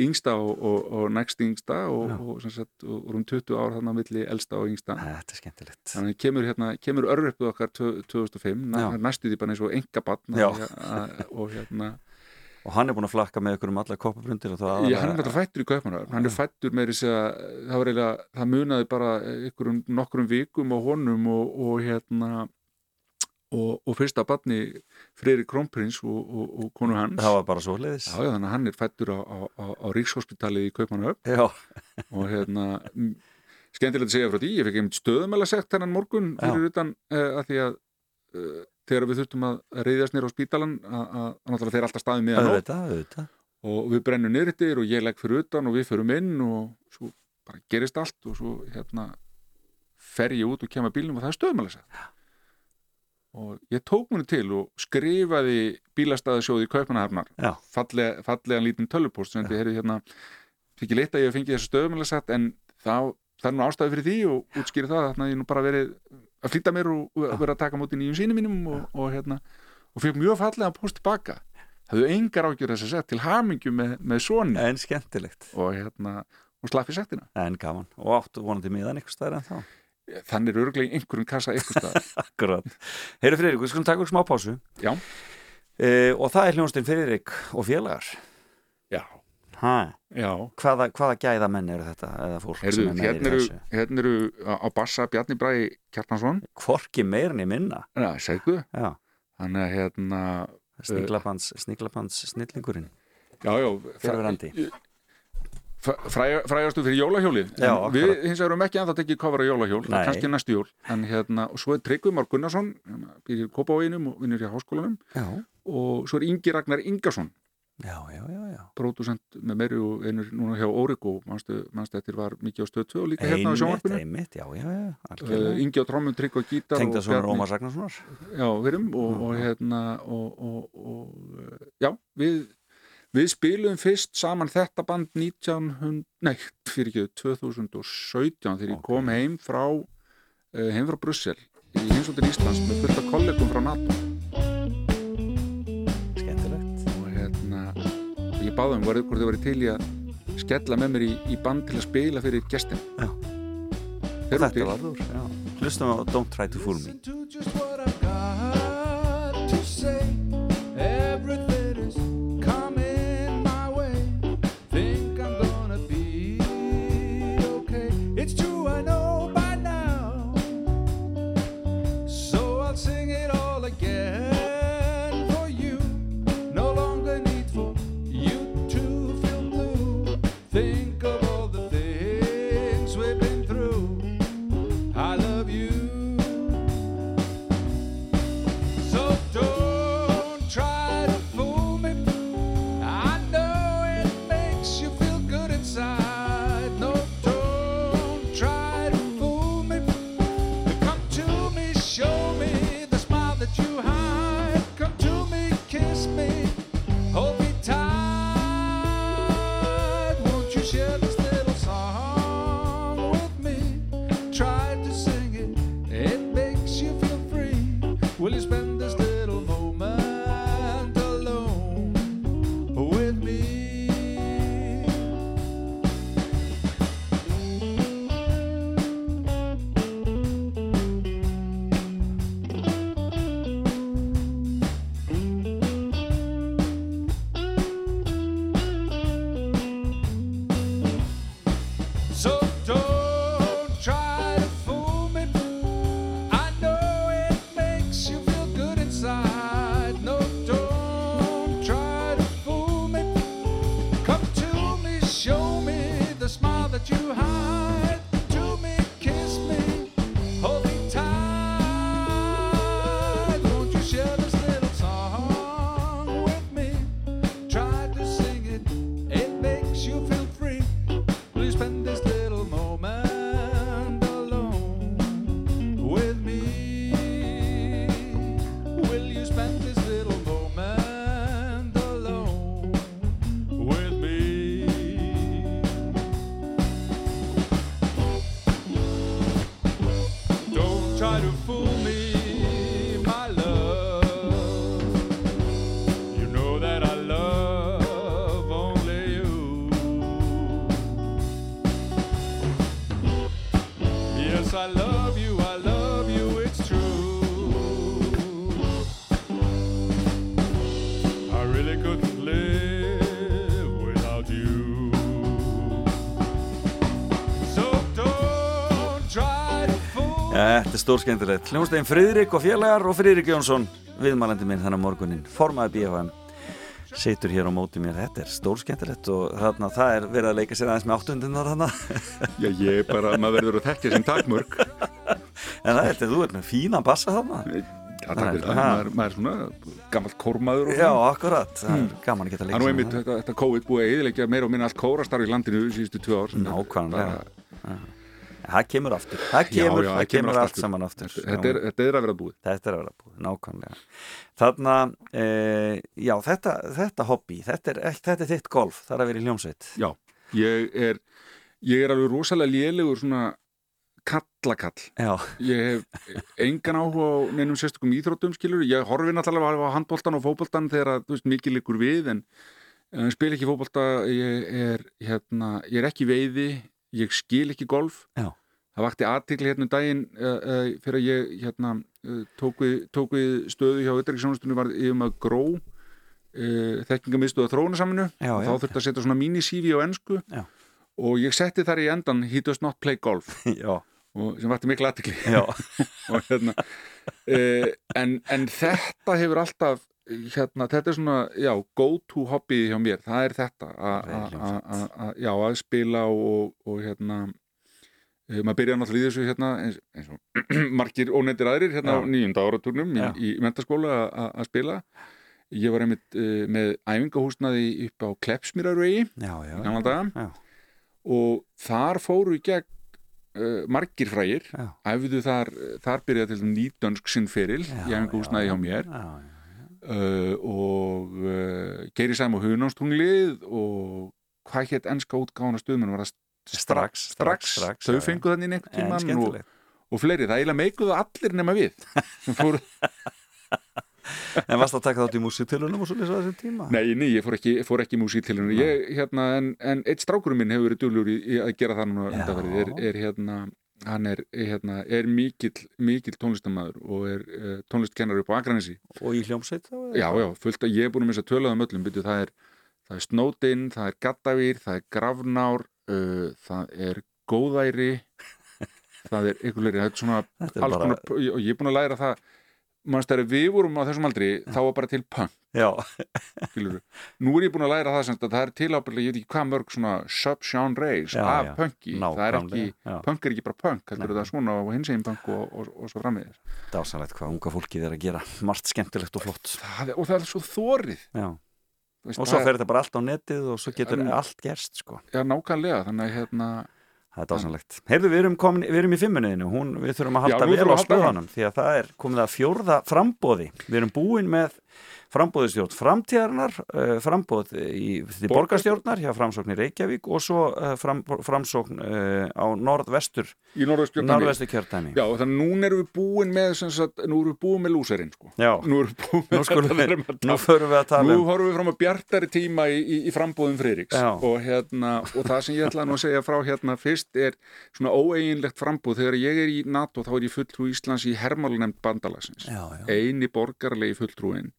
yngsta og, og, og next yngsta og, og, rúm 20 ára þannig milli elsta og yngsta. Þetta er skemmtilegt. Þannig að kemur, hérna, kemur örröppuð okkar tvö- 2005 Já. næ- næstu því bara eins og engabann Já. og hérna Og hann er búin að flakka með ykkur um alla koppabrundir og það Já, hann er náttúrulega fættur í Kaupmannar hann er fættur með þess að það var eiginlega, það munaði bara ykkurum nokkrum vikum á honum og, og hérna og, og fyrsta barni Freyri Krónprins og, og, og konu hans. Það var bara svo leiðis Já, þannig að hann er fættur á, á, á, á Ríkshospitalið í Kaupmannahöf Já, og hérna skemmtilegt að segja frá því, ég fikk einmitt stöðumæla segt hennan morgun fyrir utan uh, að því að uh, þegar við þurftum að reyðast nýr á spítalan að, náttúrulega þeir alltaf staðið auðvitað, auðvitað. Og við brennum niður yttir og ég legg fyrir utan og við förum inn og svo bara gerist allt og svo hérna fer ég út og kemur bílnum og það er stöðumæla segt og ég tók mér til og skrifaði bílastæðasjóði í Kaupanahafnar Já, fallega, fallegan lítinn tölvupost sem þetta heyrði hérna. Ég leitt að ég fengi þessu stöðumæla sett en það, það er nú ástæði fyrir því og útskýri það að ég nú bara verið að flýta mér og, og vera að taka múti nýjum sínum mínum og, og hérna og fikk mjög fallega post tilbaka hafðu engar ágjur þess að segja til hamingju með, með svonni En skemmtilegt, og hérna, og slappi sektina en gaman. Og áttu vonandi miðan ykkur staðar en þá þannig er örglega einhverjum kassa eitthvað staðar. Akkurat. Heyri Friðrik, við skulum taka okkur smá pásu. Já. e, Og það er hljónstinn Friðrik og félagar. Já hvaða, hvaða gæða menn eru þetta eða fólk Heyrðu, sem er með hérna í þessu? hérna eru á bassa Bjarni Bræði Kjartansson. Hvorki meir niður minna. Ja, þannig að hérna sniglabans, sniglabans snillingurinn. Já, já, Fyrrverandi. fræ- frægastu fyrir jólahjólið. Já, við hins vegar erum ekki anþá tekið kofara jólahjól, það kannski næstu jól. En hérna, og svo er Tryggvi Már Gunnarsson sem býr í Kópavoginum og vinnur í háskólanum. Já, og svo er Ingi Ragnar Ingarsson já, já, já, já. pródusent með meiri og einur núna hjá Origo manstu eftir var mikið á stöð 2 og líka hérna á sjónvarpinu einmitt, já, já, já algjörlega. Ingi á gítar Tengda og svona Bjarni- Rómar Ragnarssonar já, við erum og, og hérna og, og, og já, við við spilum fyrst saman þetta band 1900, nei, fyrir ekki 2017 þegar ég Ok. kom heim frá uh, heim frá Brussel í heimsóttir Íslands með fullt af kollegum frá NATO ég báði um hvort þið væri til í að skella með mér í, í band til að spila fyrir gestin Þetta var úr, já. Hlustum á Don't Try to Fool Me Þetta er stór skemmtilegt Hljónstein Friðrik og félagar og Friðrik Jónsson Viðmælandi minn þannig morgunin Formaði BFM Situr hér á móti mér, þetta er stór skemmtilegt og þarna það er verið að leika sér aðeins með áttundunar þarna. Já, ég er bara, maður verður að þekkja sem takmörk. En það er þetta, þú ert með fína bassa þarna. Já, takk fyrir það, maður, maður er svona gammalt kórmaður og Já, svona. akkurat, það er gaman að geta Það leika er nú einmitt þetta, COVID búið að eðilegja meira og minna allt kórastarf í landinu síðustu tvö ár. Nákvæmlega. Bara- það kemur aftur, það Já, kemur, já, það kemur allt saman aftur. Þetta, er, þetta er að vera búið. Þetta er að vera búið, nákvæmlega. Þarna, e, já, þetta, þetta hobby, þetta er, þetta er þitt golf, það er að vera í hljómsveit. Já, ég er, ég er alveg rosalega lélegur svona kallakall. Já, ég hef engan áhuga á neinum sérstökum íþróttum skilur, ég horfi náttúrulega á handbóltan og fótboltan þegar að, þú veist, mikið liggur við en, en spil ekki fótbolta ég er, hérna, ég er ekki veiði ég skil ekki golf. Já. það vakti aðtikli hérna um daginn uh, uh, fyrir að ég hérna, uh, tók, við, tók við stöðu hjá Utryggsjónastunni var yfir maður gró uh, þekkingamistuða þróunasaminu og þá þurfti að setja svona mini-CV á ennsku Já. og ég setti þar í endan he does not play golf. Já, og sem vakti miklu aðtikli hérna uh, en, en þetta hefur alltaf hérna, þetta er svona, já, go to hobby hjá mér, það er þetta að spila og, og hérna uh, maður byrja náttúrulega í þessu hérna eins, eins og margir ónefndir aðrir hérna á Já. nýjunda áraturnum í, Já. í mentaskóla a- a- að spila. Ég var einmitt uh, með æfingahúsnaði upp á í já, og þar fóru í gegn uh, margir frægir. Æfðu þar, þar byrjaði til nýdönsk sinnferil í æfingahúsnaði hjá mér. já, uh, og uh, Geiri Sæm og Hunánstúnglið og hvað hétt ennska útgáðan að stuðmenn var það Strax, strax, strax, þau já, já. fengu þannig einhvern en tímann og, og fleiri, það eiginlega meikuðu allir nema við. Sem fóru, En varst að taka þátt í músitilunum og svo lýsa þessum tíma? nei, nei, ég fór ekki, fór ekki í músík til henni, ég, hérna, en, en eitt strákurum minn hefur verið dugljúr í, í að gera það núna er, er hérna hann er, hérna, er mikill, mikill tónlistamæður og er uh, tónlistkennar upp á Akranesi Og í hljómsveit þá? Já, já, fullt að ég er búin að missa töluðum öllum byrju, það er, er Snódin, það er Gattavýr, það er Grafnár uh, það er Góðæri það er ykkur leiri, það er svona er bara- konar, og ég er búin að læra það mannst þegar við vorum á þessum aldri þá var bara til punk, nú er ég búin að læra það að það er til ábyrlega, ég veit ekki hvað mörg sub-genres af já. punki, það er ekki já. punk er ekki bara punk, það er svona og hins eginn punk og, og, og svo frammiðis dásanlegt hvað unga fólkið er að gera margt skemmtilegt og flott. Það er, og það er svo þórið og svo það- fer þetta bara allt á netið og svo getur allt gerst sko. Já, nákvæmlega, þannig að hérna Það er dásanlegt. Heyrðu, við erum, komin, við erum í fimmunniðinu, hún, við þurfum að Já, halda nú vel á spöðunum því að það er komið að fjórða frambóði. Við erum búin með frambóðistjórn framtíðarnar, uh, frambóð í borgarstjórnar hjá framsókn í Reykjavík og svo uh, fram, framsókn uh, á norðvestur, í norðvestur kjörtæmi. Já, þannig að núna erum við búin með sem sagt, nú erum við búin með lúserinn sko. Já. Nú erum við búin með þetta við, við nú förum við að tala Nú um. horfum við fram að bjartari tíma í, í, í frambóðum Friðriks Já. og, hérna, og það sem ég ætla að segja frá hérna fyrst er svona óeiginlegt frambóð þegar ég er í NATO þá er ég fulltrú Íslands í hermálunemnd bandalagsins eini borgarlegi fulltrúin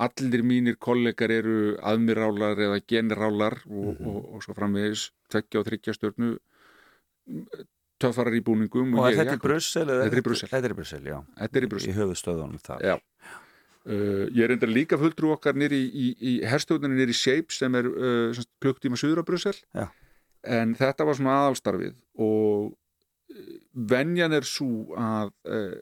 allir mínir kollegar eru aðmirálar eða generálar og, Mhm. og, og svo framvegis tveggja og þryggja stjörnu töffarar í búningum Og er ég þetta í. Brussel? Þetta er í Brussel. Þetta er í Brussel, já. Þetta er í Brussel. Í höfuðstöðunum þar. Já. Uh, ég er endur líka fulltrú okkar nýri í, í, í herstjóðunni nýri í Shapes sem er uh, klukktíma suður á Brussel Já. en þetta var svona aðalstarfið og uh, venjan er svo að uh,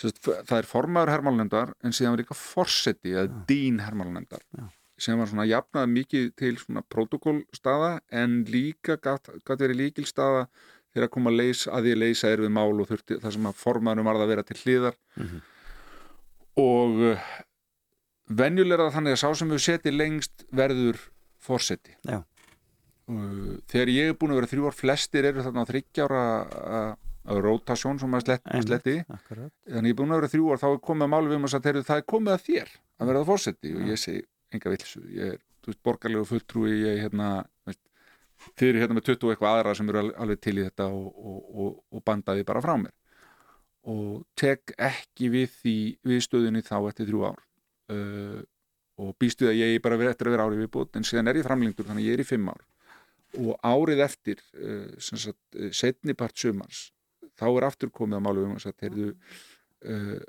það er formaður hermálnefndar en síðan var líka forseti eða dín hermálnefndar Já. sem var svona jafnað mikið til svona protokólstaða en líka gat verið líkilstaða þegar að koma að, leysa, að því að leysa er við mál og þurfti það sem að formaðurum varð að vera til hliðar Mhm. og uh, venjulega þannig að sá sem við seti lengst verður forseti Já. uh, þegar ég er búin að vera þrjú ár flestir eru þarna á þryggjára að rotasjón sem maður slett, sletti. Akkurat. þannig ég er búin að vera þrjú ár þá er komið að máli við um að það er komið að þér að vera það forseti. Og ég segi enga vilsu ég er borgarlegu fulltrúi ég er hérna veist, þið eru hérna með 20 og eitthvað aðra sem eru al- alveg til í þetta og, og, og, og bandaði bara frá mér. Og tek ekki við því við stöðunni þá eftir þrjú ár. Uh, og býstu að ég bara verið eftir að vera árið viðbútt en síðan er ég framlengdur þannig ég er í fimm ár. Og árið eftir uh, sagt, uh, setni part sumars þá er aftur komið að málu um að heyrðu, uh,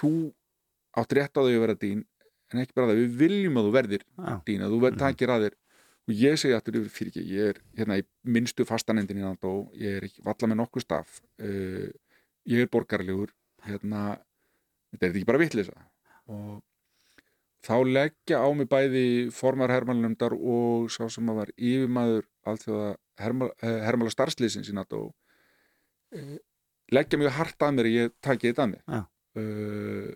þú átt rétt á því að vera dýn en ekki bara það, við viljum að þú verðir Já. dýn, að þú verð takir að þér. Og ég segi aftur yfir fyrir ekki, ég er hérna í minnstu fastanendin í NATO, ég er ekki valla með nokkuð staf uh, ég er borgarlegur hérna, þetta er ekki bara vitlisa og þá leggja á mig bæði formar hermálnefndar og sá sem að var yfirmaður allþjóða hermál, hermála starfsliðsins í NATO leggja mjög hart að mér að ég taki þetta að mér uh,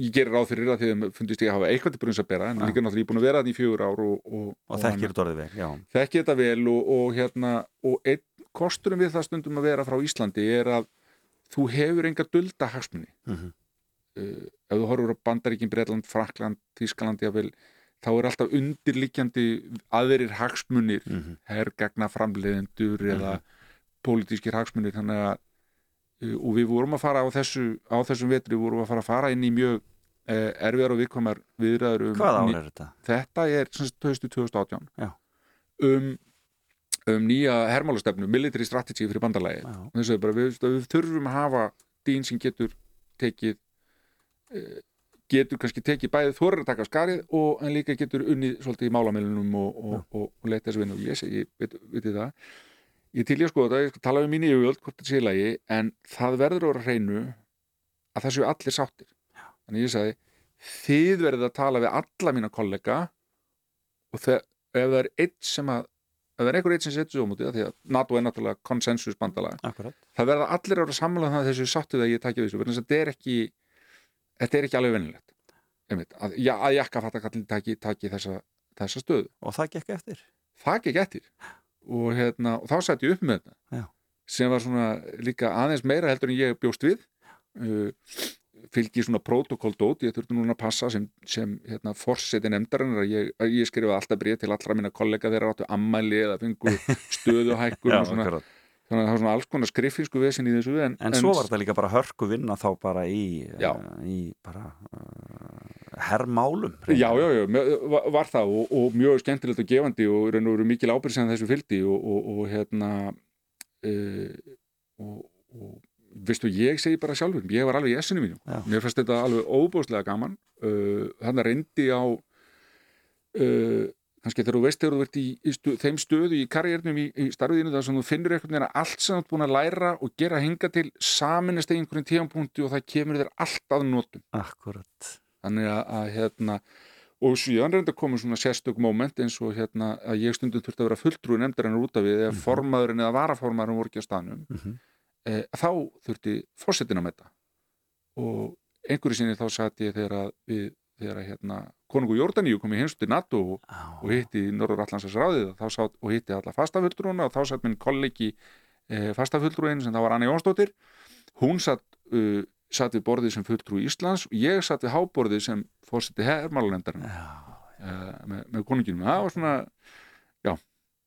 ég gerir ráð fyrir að því að fundist ég að hafa eitthvað til brunns að bera en líka náttúrulega ég er búin að vera þannig í fjögur ár og, og, Og þekkir þetta orðið vel, já. þekki þetta vel og, og hérna og einn kosturum við það stundum að vera frá Íslandi er að þú hefur enga dulda hagsmunni Mhm. uh, ef þú horfur á Bandaríkin, Bretland, Frakland Þískaland, jáfnvel þá er alltaf undirliggjandi aðrir hagsmunir, Mhm. hergagna framleiðendur eða pólitískir hagsmunir þannig að uh, og við vorum að fara á þessu á þessum vetri vorum að fara að fara inn í mjög uh, erfiðar og viðkomar viðræður um Hvað ár er þetta? þetta er höstu 2018 Já. um, um nýja hermálastefnu, military strategy fyrir bandalagi Já. þess að við, við þurfum að hafa dýn sem getur tekið eh, getur kannski tekið bæðið þorir að taka skarið og en líka getur unnið svolítið í málamilunum og, og, og, og leita þessu vinnu og ég veit það ég til ég að skoða þetta, ég skal tala um mín í auðvöld hvort það sé í lagi, en það verður að vera hreinu að það séu allir sáttir Já. þannig ég sagði þið verður að tala við alla mína kollega og þegar, ef það er eitt sem að ef það er einhver eitt sem setur svo mútið því að NATO er náttúrulega konsensus bandalag Akkurat. það verða allir ára sammála um það að þessu sáttið að ég takja þessu, þess að þetta er ekki þetta er ekki alveg vennilegt að, að jakkafattakallin taki, taki þessa, þessa stöðu Og það gekk eftir? Og, hérna, og þá sætti ég upp með þetta Já. sem var svona líka aðeins meira heldur en ég bjóst við uh, fylgi svona protokolldót ég þurfti núna að passa sem, sem hérna, forseti nefndarinnar að ég, ég skrifa alltaf bréf til allra mína kollega þeirra áttu ammæli eða fengu stöðuhækkun Já, og svona. Þannig að það var svona alls konar skriffísku vesin í þessu en, En svo var þetta líka bara hörku vinna þá bara í, uh, í bara uh, herrmálum. Já, já, já, var, það og, og mjög skemmtilegt og gefandi og raun og veru mikil ábyrgð sem þessu fylgdi og, og, og hérna uh, og, og veistu, ég segi bara sjálfur, ég var alveg í essinu mínu Já. mér fannst þetta alveg óbúslega gaman uh, þannig reyndi á uh, kannski þegar þú veist þegar þú ert í, í stu, þeim stöðu í karriérnum í, í starfiðinu þar sem þú finnur einhvern veginn að allt sem þú ert búin að læra og gera hinga til saminast í einhverjum tíðanpunkti og það kemur þér allt að notum Akkurat. þannig að, að hérna og síðan reynda komið svona sérstök moment eins og hérna að ég stundum þurfti að vera fulltrúi nefndarinnar út af við eða formaðurinn eða varaformaðurinn voru ekki á staðnum Mhm. e, þá þurfti fórsetin að metta og einhverju sinni þá satt ég þegar að við þegar að hérna konungu Jórdaníu kom í heimstu NATO og, Já. og hitti Norður Allandsins ráðið og, þá sátt, og hitti alla fastafulltrúna og þá satt minn kollegi e, fastafulltrúin sem það var Anna Jónsdóttir hún satt, uh, satt við borðið sem fulltrú Íslands og ég satt við háborðið sem fórseti hermálanendarinn Já. uh, með, með konunginum það var svona já,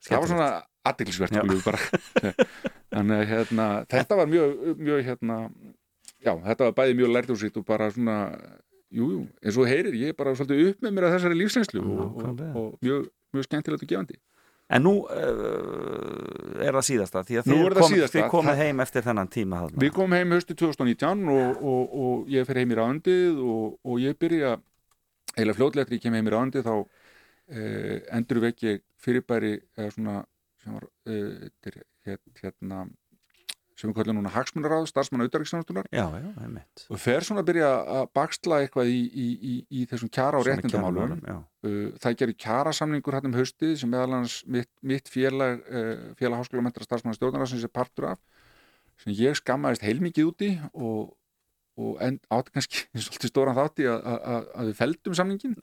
það var svona aðdeglisvert Já. skulum við bara þannig að hérna, þetta var mjög, mjög hérna, já, þetta var bæði mjög lærtjóðsýtt og bara svona jú, jú, eins og heyrir, ég er bara svolítið upp með mér að þessari lífsreynslu og, og, og mjög, mjög skemmtilegt og gefandi En nú uh, er það síðasta því að Nú þið, er kom, síðasta. þið komið heim eftir þennan tíma þarna. Við komum heim höstu 2019 og, og, og ég fer heim í ráðundið og, og ég byrja eiginlega fljótlega eftir ég kem heim í ráðundið þá eh, endur vekk ég fyrirbæri eða svona sem var eh, þetta hér- hérna sem við kallum núna hagsmunaráð, já, einmitt. og fer svona að byrja að baksla eitthvað í, í, í, í þessum kjara og réttindamálum. Uh, það gerir kjarasamningur hann um haustið sem meðal hans mitt, mitt félag uh, félag háskóla mentra starfsmanna stjórnarnarsins er partur af sem ég skammaðist heilmikið úti og, og átti kannski svolítið stóran þátti að, að, að- við feldum samningin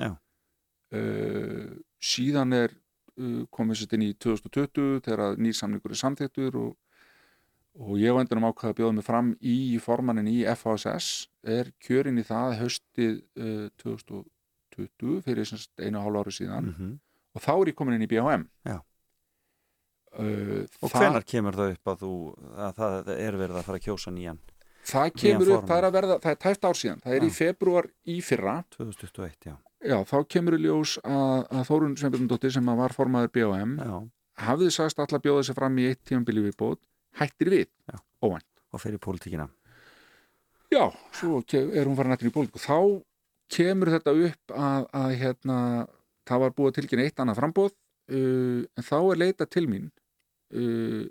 uh, síðan er uh, komið sér inn í 2020 þegar nýr samningur er samþyktur og, og ég var endur um ákveða að bjóða mig fram í formannin í FHSS er kjörin í það haustið uh, 2020 fyrir sem sagt einu og hálfu ári síðan Mhm. og þá er ég komin inn í BHM uh, Og það, hvenar kemur það upp að þú að það er verið að fara að kjósa nýjan það kemur upp, það er að verða það er tæft ár síðan, það er í Já. februar í fyrra 2021, já. já, þá kemur í ljós að, að Þórun Sveinbjörndóttir sem að var formaður BHM já. hafði sagst alltaf bjóða sig fram í eitt tímanbili viðbót, hættir við Já. óvænt. Og fyrir pólitíkina. Já, svo er hún farin nættin í pólitíku. Þá kemur þetta upp að, að hérna, það var búið að tilkynna eitt annað frambóð uh, en þá er leita til mín uh,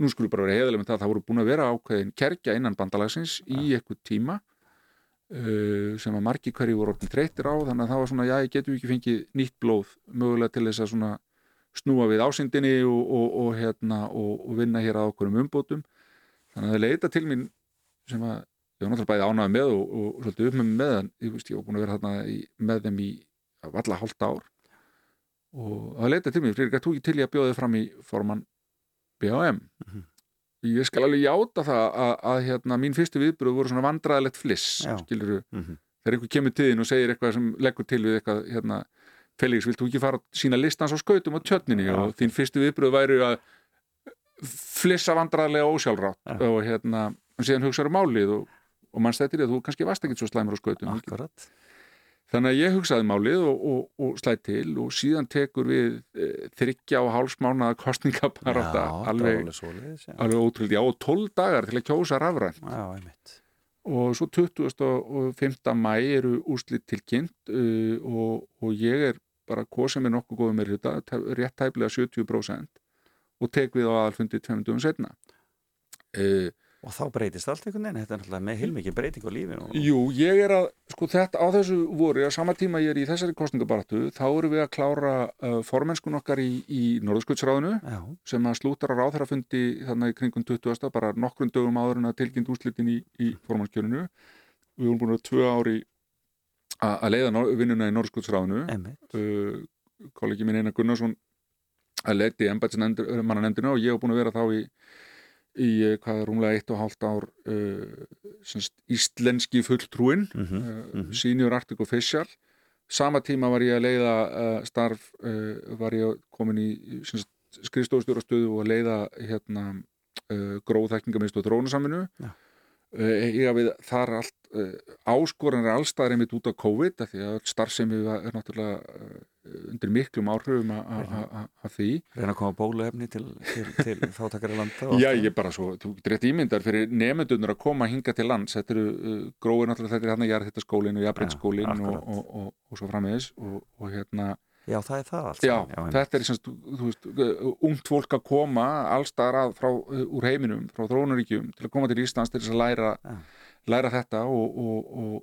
nú skulum bara vera heiðalega með það að það voru búin að vera ákveðin kerkja innan bandalagsins í eitthvað tíma uh, sem að margi hverju voru orðin treytir á þannig að það var svona, já, ég getum ekki fengið nýtt blóð mögulega til þess að svona snúa við ásindinni og, og, og, hérna, og, vinna hér að okkur um umbótum. Þannig að það leita til mín sem að ég var náttúrulega bæði ánægð með og, svolítið upp með mig með en ég, ég var búin að vera þarna í, með þeim í valla hálft ár. Og það leita til mér, Friðrik, að þú ekki til ég að bjóða þig fram í formann B&M ég skal alveg játa það að, að hérna, mín fyrstu viðbröð voru svona vandræðilegt fliss Já. skilur Mhm. þegar einhver kemur til þín og segir eitthvað sem leggur til við eitthvað hérna, Felix, vilt þú ekki fara að sína listans á skautum á tjörninni? Já. og þín fyrstu viðbröð væri að flissa vandræðilega ósjálfrátt Já. og hérna, og síðan hugsaður málið og, og mann stættir að þú kannski varst ekkit svo slæmur á skautum. Akkurat. Þannig að ég hugsaði málið og, og, og slæði til og síðan tekur við e, þryggja og hálfsmánaða kostningaparata alveg, alveg alveg ótrúlega, og 12 dagar til að kjósa rafrænt. Já, og svo 25. mæ eru úrslit tilkynnt uh, og, og ég er bara kosið með nokkuð góðum með þetta, rétt tæplega 70% og tek við á aðalfundi tveimundum dögum setna. Uh, Og þá breytist allt einhvern veginn, þetta er náttúrulega með heilmikið breyting á lífinu og... jú, ég er að, sko þetta á þessu voru, á sama tíma ég er í þessari kostningabaratu, þá erum við að klára uh, formennskun okkar í, í Norðskvöldsráðinu Já, sem að slútar á ráðherrafundi þannig í kringum 20. bara nokkrum dögum áður en að tilkynnt úrslitin í, í formannskjörinu. Við vorum búin að tvö ári að leiða vinnuna í Norðskvöldsráðinu. einmitt Uh, kollegi minn Einar Gunnarsson að leiti embætsmannanemndina og ég hef búin að vera þá í, í eh, hvað er rúmlega eitt og hálft ár uh, íslenski fulltrúin mm -hmm. uh, senior Arctic Official sama tíma var ég að leiða starf, uh, var ég komin í skrifstofstjórastöðu og að leiða hérna uh, gróðþekkingamist og drónasaminu Já. uh, ég við þar allt áskoran er allstaðar einmitt út á COVID af því að starfsemi er náttúrulega uh, undir miklum áhrifum a- a- a- a- af því Reyna að koma bóluefni til, til, til fátakari landa og Já, ég bara svo, þú getur rétt ímyndar fyrir nefndunur að koma hinga til lands þetta eru uh, gróið náttúrulega, þetta er hérna jarðhittaskólin og jafnbreytskólin Já, og, akkurat. og, og, og svo framvegis og, og hérna, Já, það er það allt já, einmitt. þetta er semst, þú veist, ungt fólk að koma allstaðar að frá, úr heiminum frá þróunaríkjum til að koma til Íslands til þess að læra, Já. Læra þetta og, og, og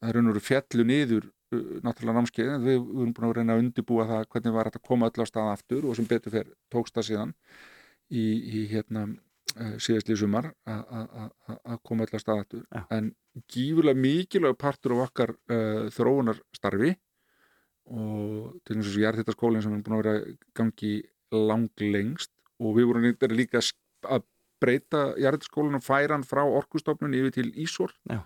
það er raunveru fjallu niður uh, náttúrulega námskeið við, við erum búin að reyna að undibúa það hvernig var þetta að koma öll á stað aftur og sem betur fer tókst það síðan í, í hérna uh, síðastlið sumar að- koma öll á stað aftur Já. en gífurlega mikilvæg partur af okkar uh, þróunarstarfi og til þess að ég er þetta skólinn sem er búin að vera gangi langlengst og við vorum líka að breyta jarðskólan og færa hann frá orkustofnun yfir til Ísor Já.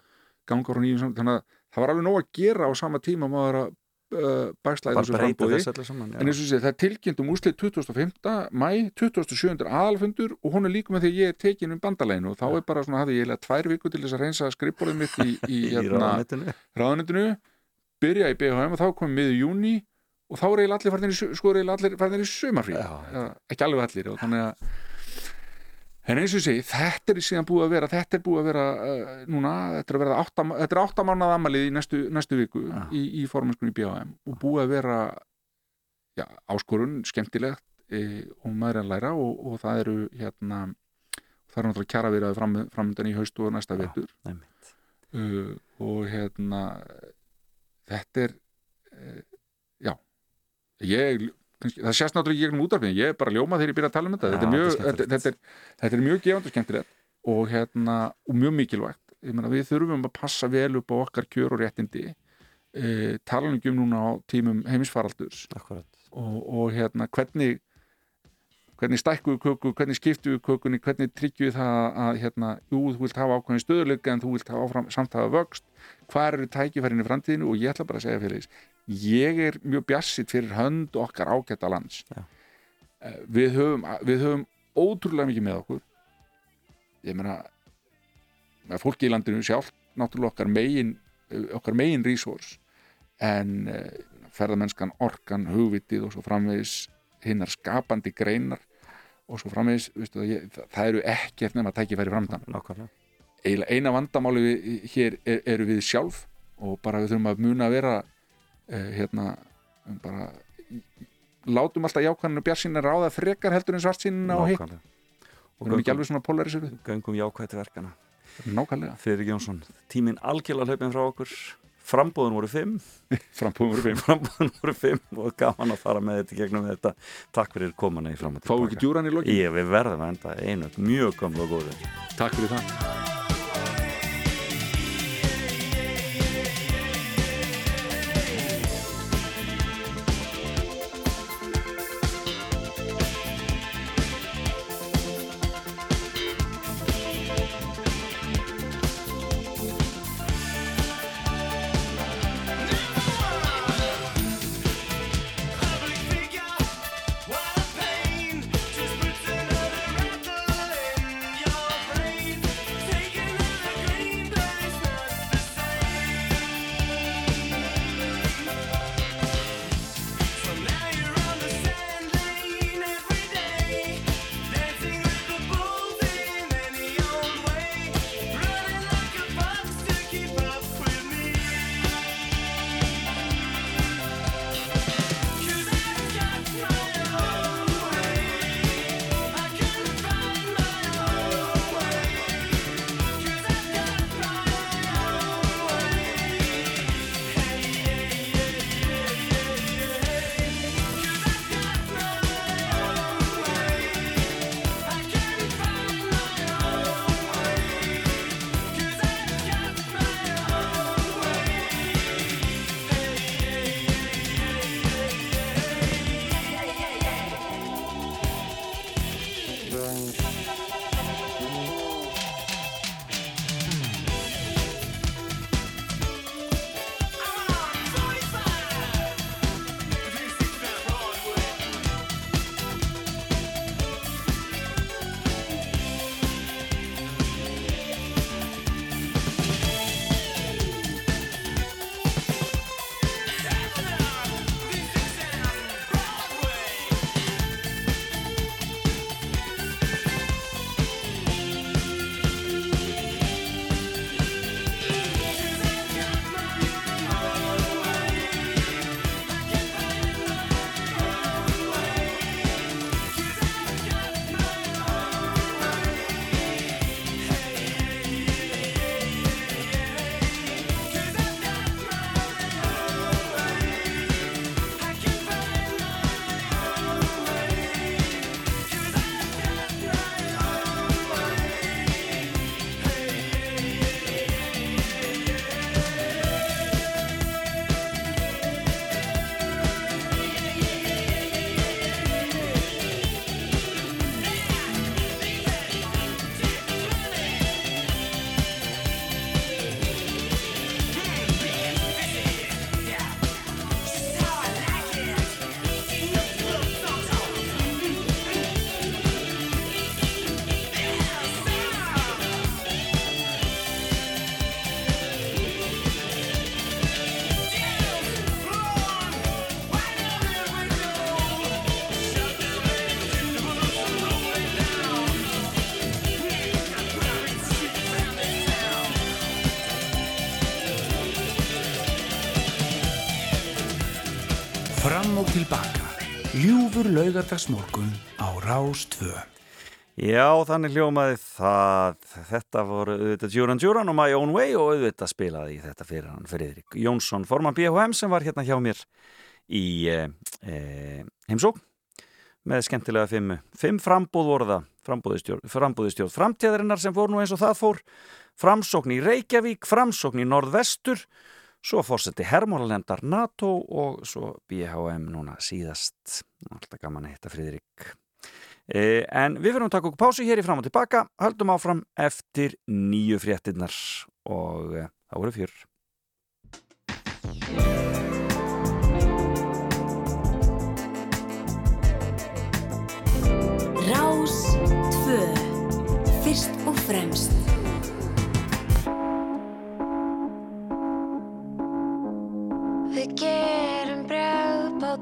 frá nýjum saman þannig að það var alveg nóg að gera á sama tíma maður að uh, bakslæði Bara þessu öllu saman já. en eins og sé, það er tilkynnt um úslið 25. mæ 27. aðalfundur og hún er líka með því ég er tekin um bandaleginu og þá er bara svona, hafði ég eiginlega tvær viku til þess að reynsa skrifborðið mitt í, í, í hérna, ráðunitinu byrja í BHM og þá komum miður júni og þá er eiginlega allir farnir í, sko allir farnir í sumarfrí Já. ekki alveg allir og þannig að en eins og segi, þetta er síðan búið að vera þetta er búið að vera uh, núna þetta er, átta, þetta er átta mánað amalið í næstu, næstu viku Já. í, í formennskunni í BHM og búið að vera já, áskorun, skemmtilegt e, og maður er að læra og, og það eru hérna það eru náttúrulega kjara verið fram, framöndan í haust og næsta einmitt. uh, og hérna þetta er uh, já ég, það sést náttúrulega ekki gegnum útarfið ég er bara ljóma þegar ég byrja að tala um þetta. Þetta, er mjög, þetta þetta, er, þetta er mjög gefandi og skemmtilegt og, hérna, og mjög mikilvægt. Meina, við þurfum að passa vel upp á okkar kjör og réttindi uh, tala um núna á tímum heimisfaraldurs Akkurat og, og hérna hvernig hvernig stækku við köku, hvernig skiptu við kökunni hvernig tryggjum við það að hérna, jú, þú vilt hafa ákveðin stöðuleika en þú vilt hafa áfram, samt hafa vöxt. Hvað eru tækifærin í framtíðinu og ég ætla bara að segja fyrir þess ég er mjög bjassitt fyrir hönd okkar ágæta lands. Já. Eh, við höfum, við höfum ótrúlega mikið með okkur. Ég meina með fólki í landinu sjálf náttúrulega okkar megin okkar megin resource en uh, ferðamennskan, orkan, hugvitið og svo framvegis hinnar skapandi greinar og svo framvegis veistu, það, ég, það, eru ekkert nema tækifæri framdann eina vandamáli við, hér er, eru við sjálf og bara við þurfum að muna að vera hérna bara látum alltaf jákvæðinu og bjarsinn ráða frekar heldur en svart sín á hitt. Við erum ekki alveg svona polariseruð Göngum jákvæði til verkana nákvæmlega, Friðrik Jónsson, tíminn algjörlega hlaupin frá okkur. Frambóðun voru fimm. Frambúðum voru fimm. Frambóðun voru fimm og gaman að fara með þetta gegnum þetta. Takk fyrir komuna í fram og fáum við ekki djúran í lokin, Ég, við verðum að enda. Einu mjög gamla og góðu. Takk fyrir það Ljúfur laugardagsmorgun á Rás 2. Já, þannig hljómaði það. Þetta voru auðvitað Djúran Djúran og My Own Way og auðvitað spilaði þetta fyrir hann Friðrik Jónsson, forman BHM sem var hérna hjá mér í eh, eh, heimsók með skemmtilega fimmu. Fimm frambúð voru það, frambúðistjórn, frambúðistjórn framtíðarinnar sem fór nú eins og það fór, framsókn í Reykjavík, framsókn í Norðvestur, svo fórseti Hermólalendar NATO og svo BHM núna síðast. Alltaf gaman að hitta Friðrik. Eh, en við verðum að taka okkur pásu hér í fram og tilbaka, höldum áfram eftir nýju fréttinnar og eh, það voru fjör.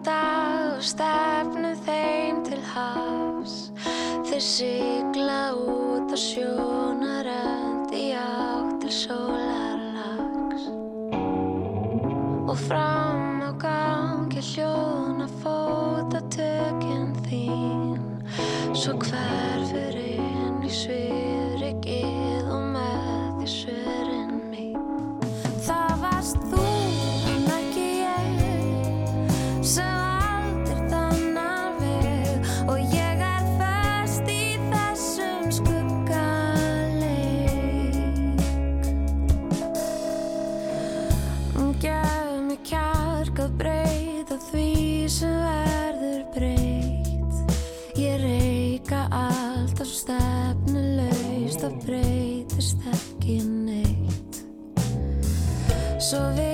Brjáðbáta og stefnum þeim til hafs. Þeir sigla út á sjónarönd í átt til sólarlags. Og fram á gangi hljóna fótatökin þín. Svo hverfur inn í svifrikið Svo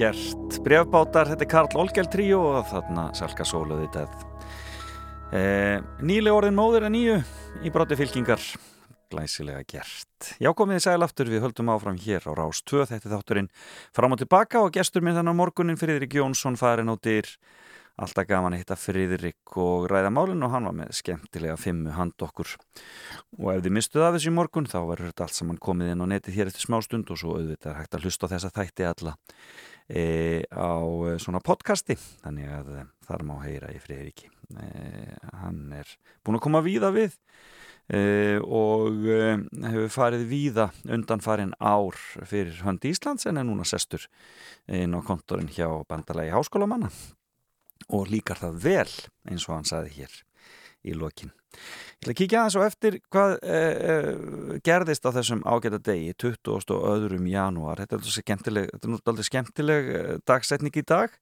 gert. Brefbátar, þetta er Karl Olgel tríó og þarna Salka Sóluði þetta eh, Nýli orðin móður en nýju í broti fylkingar. Glæsilega gert. Já komið þið sæl aftur, við höldum áfram hér á Rás 2, þetta er þátturinn fram og tilbaka og gestur minn þannig á morgunin Friðrik Jónsson farin á dyr alltaf gaman að hitta Friðrik og ræða málinn og hann var með skemmtilega fimmu hand okkur. Og ef þið mistuð af þessu í morgun þá verður þetta allt saman komið inn á netið hér eftir smá stund og svo auðvitað er hægt að hlusta þessa þætti alla e, á e, svona podcasti. Þannig að e, þar má heyra í Friðriki. E, hann er búin að koma víða við e, og e, hefur farið víða undan farin ár fyrir hönd Íslands en er núna sestur inn á kontorinn hjá bandalagi háskólamanna. Og líkar það vel eins og hann saði hér í lokin. Ég ætla að kíkja aðeins og eftir hvað eh, eh, gerðist á þessum ágæta degi 20. og öðrum janúar þetta er alltaf skemmtileg, er skemmtileg eh, dagsetning í dag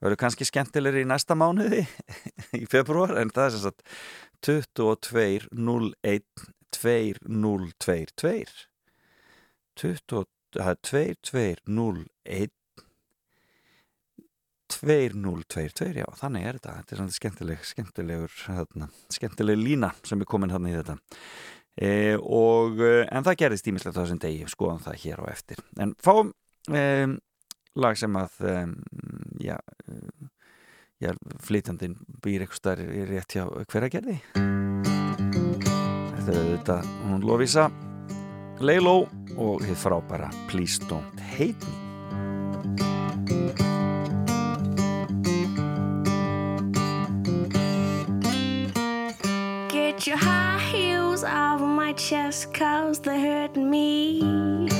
verður kannski skemmtilegri í næsta mánuði í februar en það er sem sagt 22 01 2022 20, það er 22 01 2022, já, þannig er þetta. Þetta er svona skemmtileg, skemmtilegur hérna, skemmtileg lína sem er komin hérna í þetta. E, og en það gerðist ímislegt á þessum degi skoðan það hér á eftir. En fáum e, lag sem að e, já, já flytjandinn býr eitthvað starf rétt hjá hver að gerði þetta er þetta hún Lovisa Leilo og hitt frábæra Please Don't Hate Me off my chest cause they hurt me.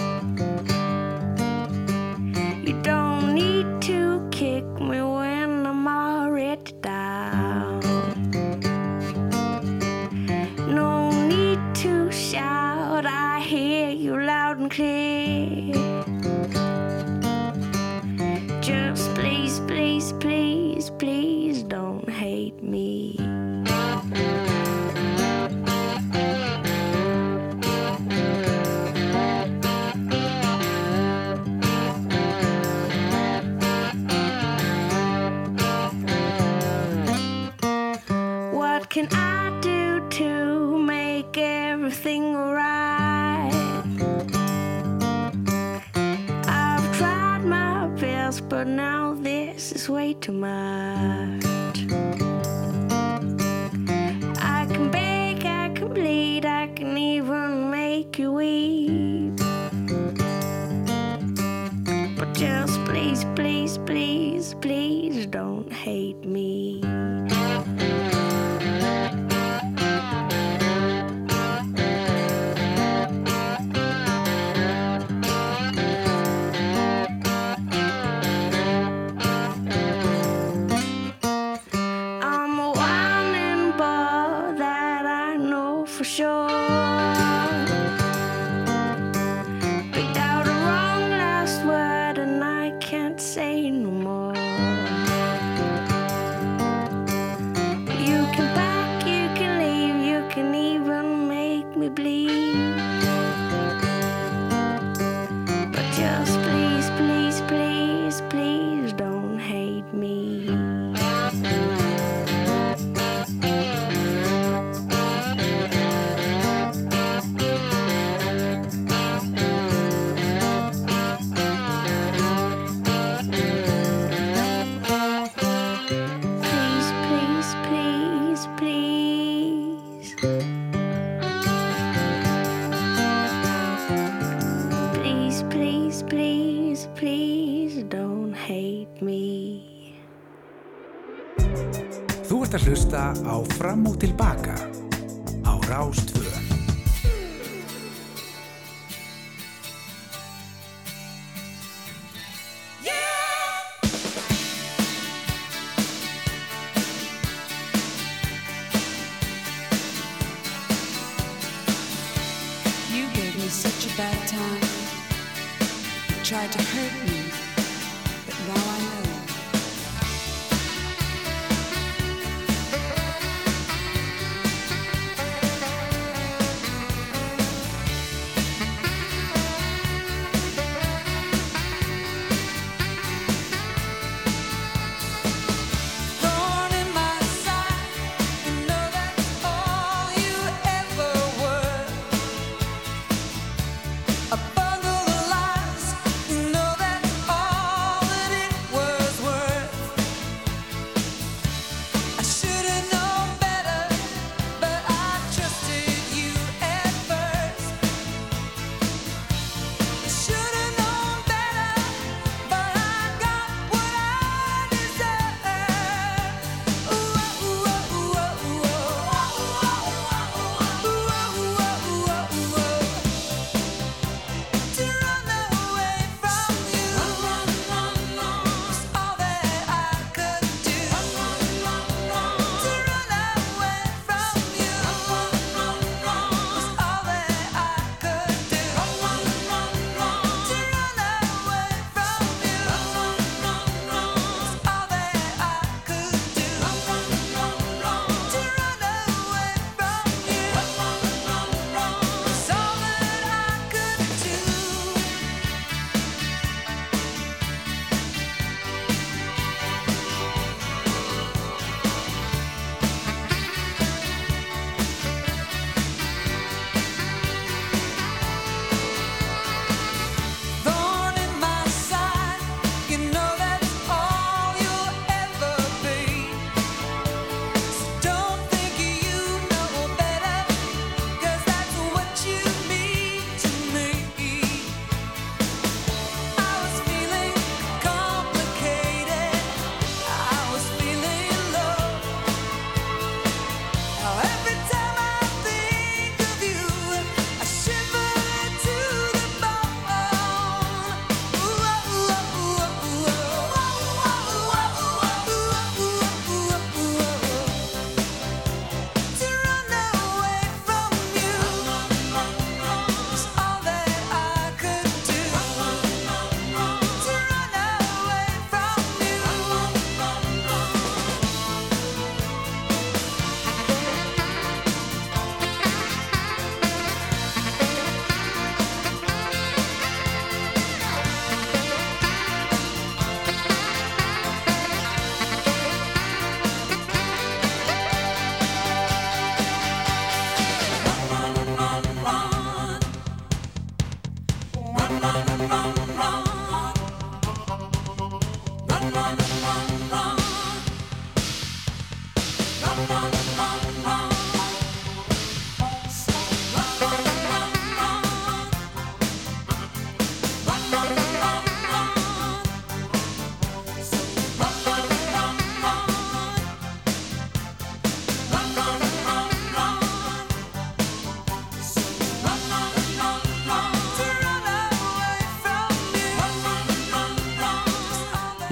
Ert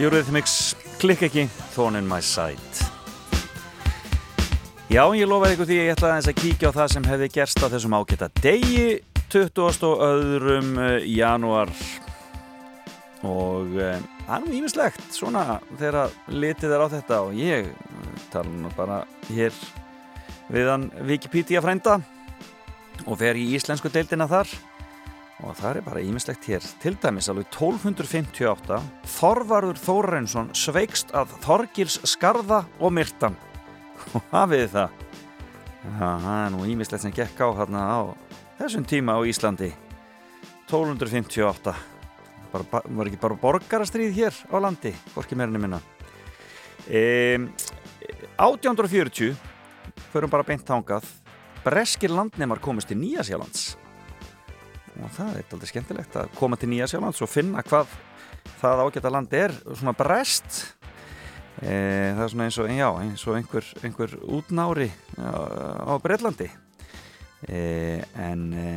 Eurythmics, klikk ekki, Thorn in my side. Já, ég lofaði ykkur því að ég ætlaði aðeins að kíkja á það sem hefði gerst á þessum ágæta degi 20. og öðrum eh, janúar og uh, það er nú ímislegt svona þegar litið er á þetta og ég eh, tala nú bara hér við hann Wikipedia frænda og fer í íslensku deildina þar og það er bara ímislegt hér. Til dæmis alveg 1258 Þorvarður Þórensson sveikst að Þorgils skarða og myrtan. Og hafið þið það það er nú ímislegt sem gekk á hérna á þessum tíma á Íslandi. 1258 bara, ba- var ekki bara borgarastríð hér á landi, hvorki meirinni minna. E, 1840 förum bara beint þangað. Breskir landnemar komist til Nýjasjálands og það er aldrei skemmtilegt að koma til Nýjasjálands og finna hvað það ágæta land er svona brest e, það er svona eins og, já, eins og einhver, einhver útnári á, á Breitlandi e, en e,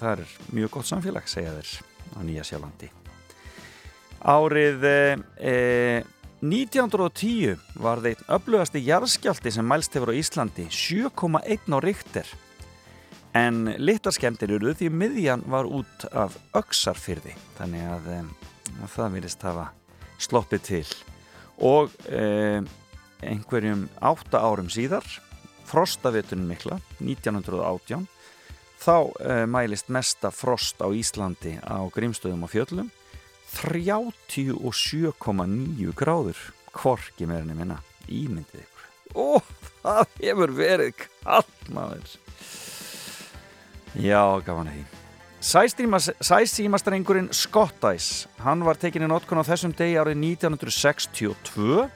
það er mjög gott samfélag segja þeir á Nýjasjálandi árið e, 1910 var þeir öflugasti jarðskjálti sem mælst hefur á Íslandi 7,1 á Richter en litarskemmtir eru því miðjan var út af öksarfyrði þannig að, um, að það virðist hafa sloppið til. Og um, einhverjum átta árum síðar frostavitunum mikla 1918 þá uh, mælist mesta frost á Íslandi á Grímstöðum og fjöllum 37,9 gráður. Hvorki meðinni minna. Ímyndið ykkur. Ó, það hefur verið kallt já, gafan því. Sæstímastrengurinn Scott Ice hann var tekinni notkun á þessum degi árið 1962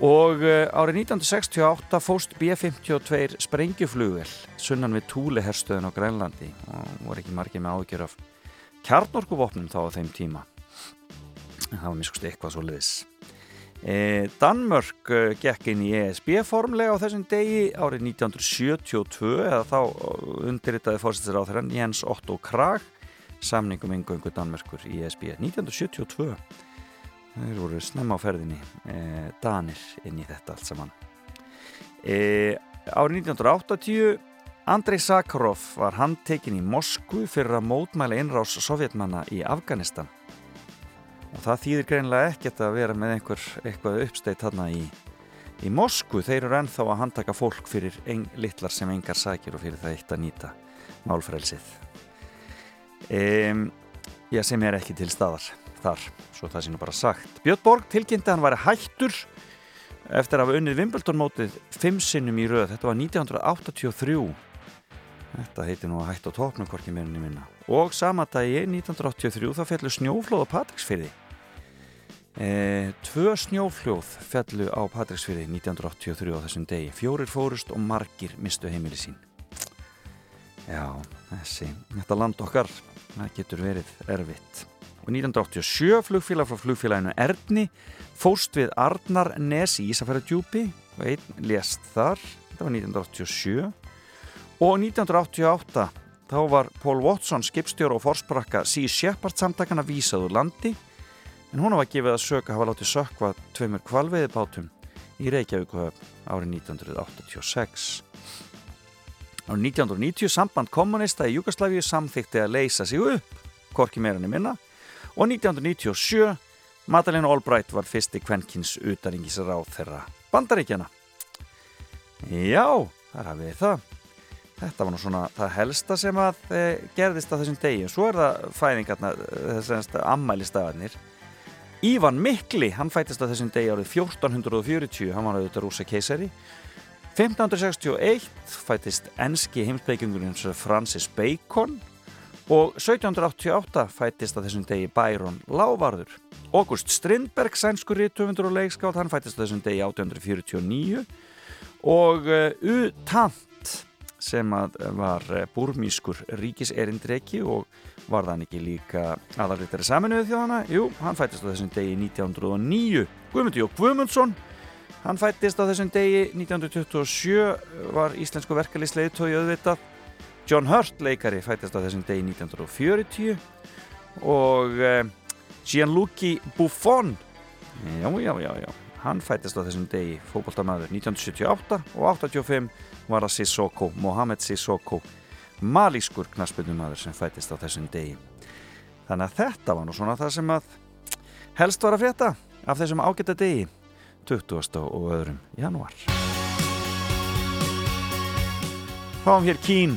og eh, árið 1968 fóst B-52 sprengjuflugvel sunnan við Túleherstöðun á Grænlandi. Og voru ekki margir með ágjör af kjarnorkuvopnum þá á þeim tíma. Það var miskust eitthvað svo liðis Danmörk e, gekk inn í ESB formlega á þessum degi árið 1972 eða þá undirritaði fórsættir á þeirra Jens Otto Krag samningum yngöngu Danmörkur í ESB 1972 þeir voru snemma á ferðinni e, Danir inn í þetta allt saman. E, árið 1980 Andrei Sakharov var handtekinn í Moskvu fyrir að mótmæla innrás sovjetmanna í Afganistan og það þýðir greinlega ekkert að vera með einhver eitthvað uppsteitt þarna í, í Moskvu, þeir eru ennþá að handtaka fólk fyrir ein, litlar sem engar sakir og fyrir það eitt að nýta málfrælsið um, já sem er ekki til staðar þar, svo það sé nú bara sagt. Björn Borg tilkynnti að hann væri hættur eftir að hafa unnið Wimbledon mótið fimm sinnum í röð, þetta var 1983 Þetta heitir nú að hætta á tópnum hvorki meirinni minna. Og sama dagi 1983 þá fellur snjóflóð á Patricksfyrði. E, tvö snjófljóð fellu á Patricksfyrði 1983 á þessum degi. Fjórir fórust og margir mistu heimili sín. Já, þessi, þetta land okkar, það getur verið erfitt. Og 1987 flugfélag frá flugfélaginu Erni fórst við Arnar Nes í Ísafjörðardjúpi og einn lést þar. Þetta var 1987. Og 1988 þá var Paul Watson skipstjóru og forsprakka Sea Shepherd samtakana vísaður landi en hún var gefið að söka hafa látið sökva tveimur kvalveiðibátum í Reykjavíkuhöfn árið 1986. Árið 1990 samband kommunista í Júkoslavíu samþykti að leysa sig upp, korki meirinni minna og 1997 Madeleine Albright var fyrsti kvenkins utaringis ráð þeirra bandaríkjana. Já, þar hafið það. Þetta var nú svona það helsta sem að e, gerðist á þessum degi og svo er það fæðingarna, þessast ammælistagarnir. Ívan Mikli, hann fættist á þessum degi árið 1440, hann var auðvitað rúsa keisari. 1561 fættist enski heimsbyggingurinn Francis Bacon Og 1788 fættist á þessum degi Byron Lávarður. August Strindberg, sænskur rítumundur og leikskáld, hann fættist á þessum degi 1849 og uh, U. Tant sem að var uh, búrmískur ríkiserindreki og var þann ekki líka aðalritari saminuðu þjóðana jú, hann fættist á þessum degi 1909 Guðmundi og Guðmundsson hann fættist á þessum degi 1927 var íslensku verkefliðsleitói auðvitað. John Hurt leikari fættist á þessum degi 1940 og uh, Gianluigi Buffon já, já, já, já hann fættist á þessum degi fókbaltamaður 1978 og 85 var það Sissoko, Mohamed Sissoko malískur knaspunumadur sem fættist á þessum degi þannig að þetta var nú svona það sem að helst var að frétta af þessum ágæta degi 20. og öðrum janúar Fáum hér Kín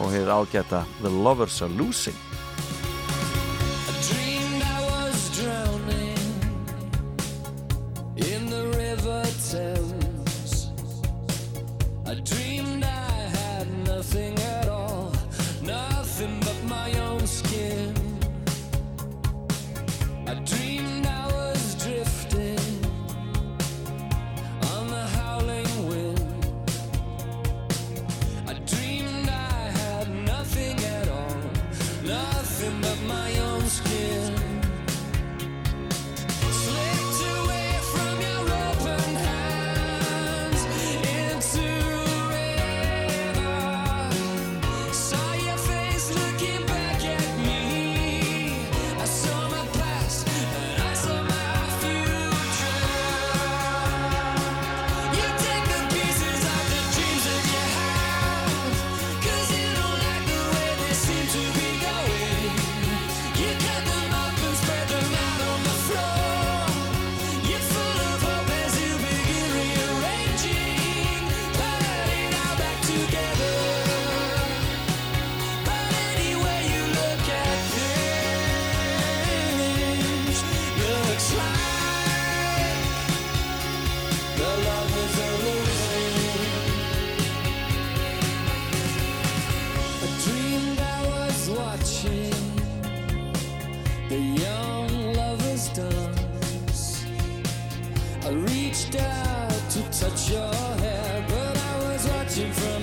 og hér ágæta The Lovers Are Losing your hair, but I was watching from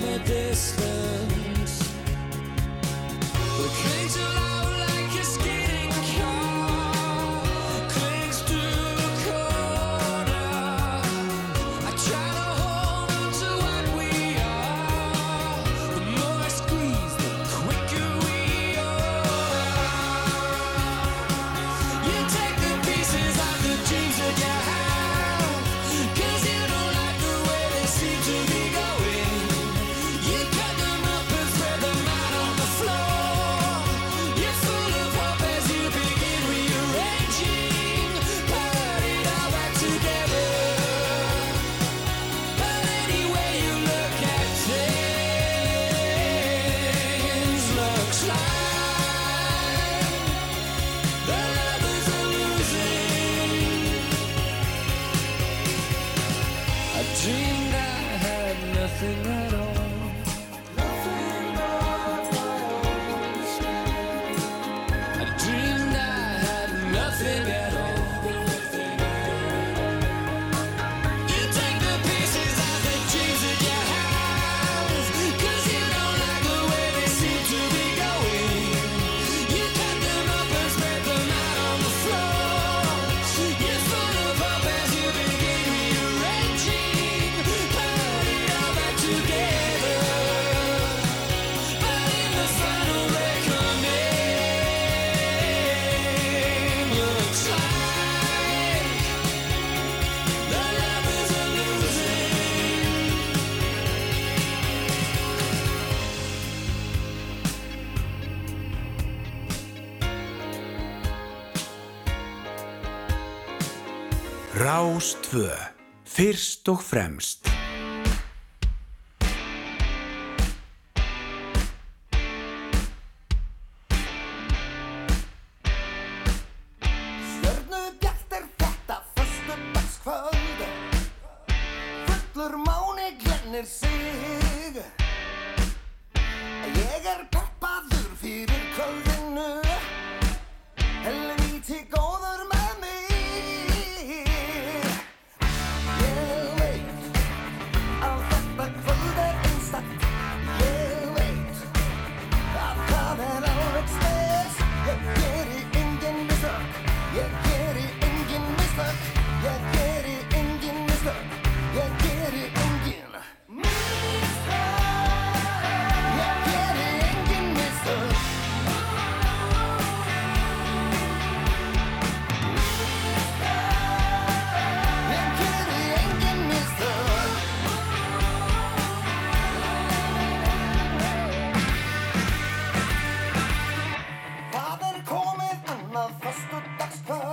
2. Fyrst og fremst. Foxconn.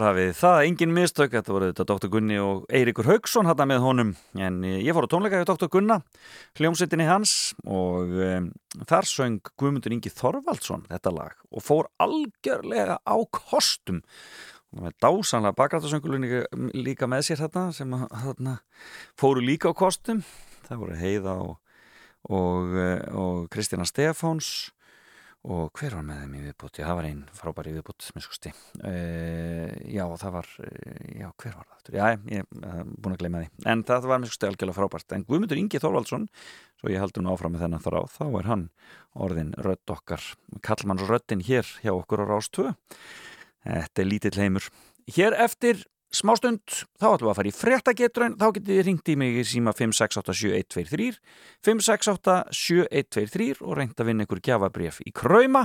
Þar hafið það, engin mistök, þetta voru þetta Dr. Gunni og Eiríkur Haugsson hann með honum, en eh, ég fór á tónleika við Dr. Gunna, hljómsveitinni hans og um, þar söng Guðmundur Ingi Þorvaldsson þetta lag og fór algjörlega á kostum og með dásanlega bakrættasöngulun líka, með sér þetta sem að, þarna, fóru líka á kostum, það voru Heiða og, og, eh, og Kristjana Stefáns og hver var með þeim í viðbúti það var einn frábær í viðbúti uh, já það var já hver var það já ég uh, búin að gleyma því. En það var miskusti algjörlega frábært. En Guðmundur Ingi Þorvaldsson svo ég haldum áfram með þennan þrá þá er hann orðin rödd okkar kallmanns röddin hér hjá okkur á Rástvö þetta er lítill heimur. Hér eftir smástund, þá ætlum við að fara í frettagetrun, þá getið þið ringt í mig í síma 5687123 5687123 og reynd að vinna ykkur gjafabref í kræma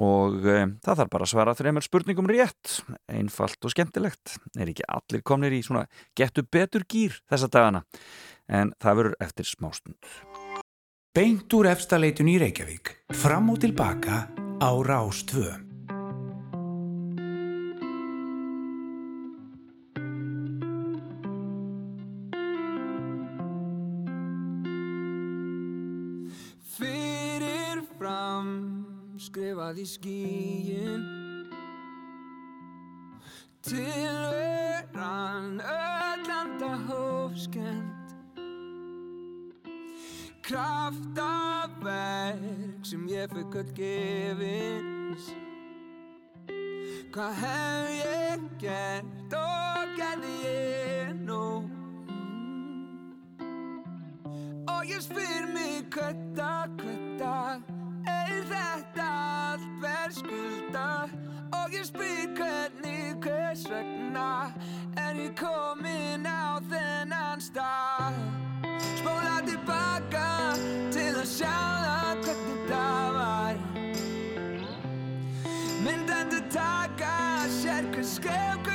og e, það þarf bara að svara þreymur spurningum rétt, einfalt og skemmtilegt. Er ekki allir komnir í svona getur betur gýr þessa dagana? En það verður eftir smástund. Beint úr efstaleitun í Reykjavík, fram og tilbaka á Rás skrifað í skíin Tilveran öllanda hófskend Kraftaverk sem ég fikk öll gefins Hvað hef ég gert og gerði ég nú? Og ég spyr mig kvötta, kvötta Og ég spyr hvernig, hvers vegna Er ég komin á þennan stað? Spóla tilbaka til að sjá það hvernig það var Myndandi taka sér hver skref,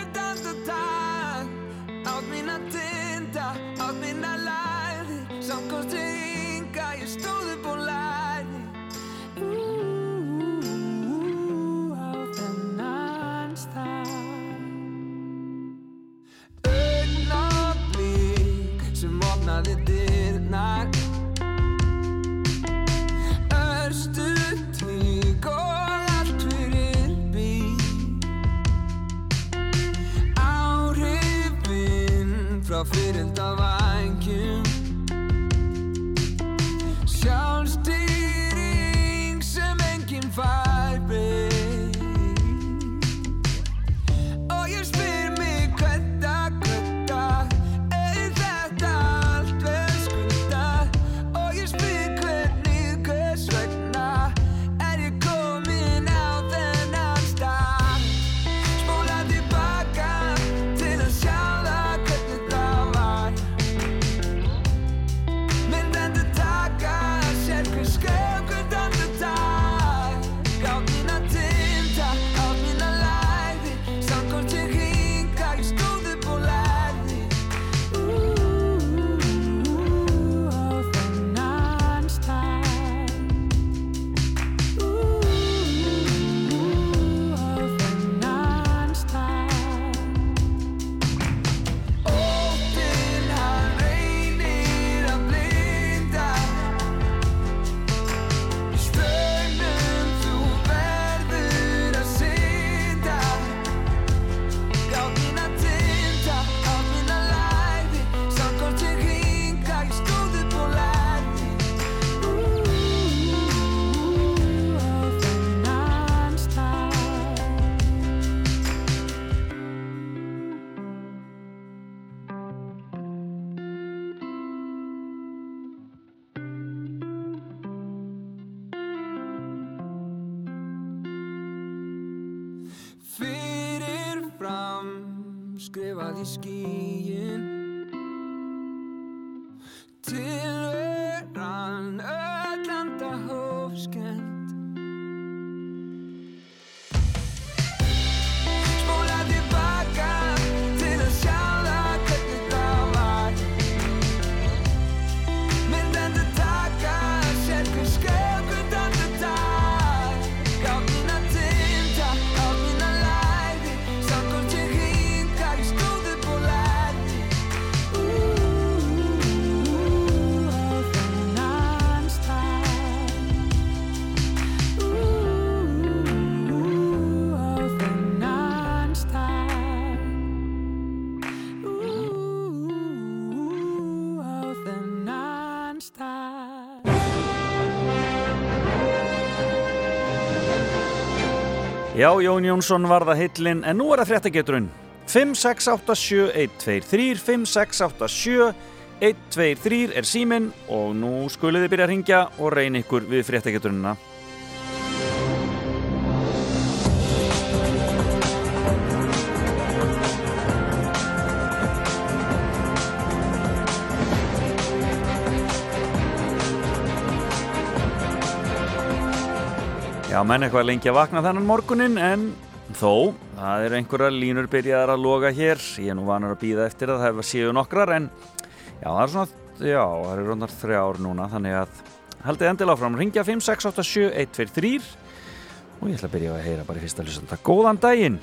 skrifað í skíin Tilveran öllanda hófskend Já, Jón Jónsson var það heillin, en nú er það fréttageturinn. 5687123, 5687123 er síminn og nú skulið þið byrja að ringja og reyna ykkur við fréttageturinnina. Já, menn eitthvað lengi að vakna þennan morgunin en þó, það eru einhverja línur byrjaðar að loga hér ég er nú vanur að býða eftir að það séu nokkrar en já, það er svona, já, það eru rundar þrjár núna þannig að haldið endilega áfram ringja 5687123 og ég ætla að byrja að heyra bara í fyrsta hlustanda Góðan daginn!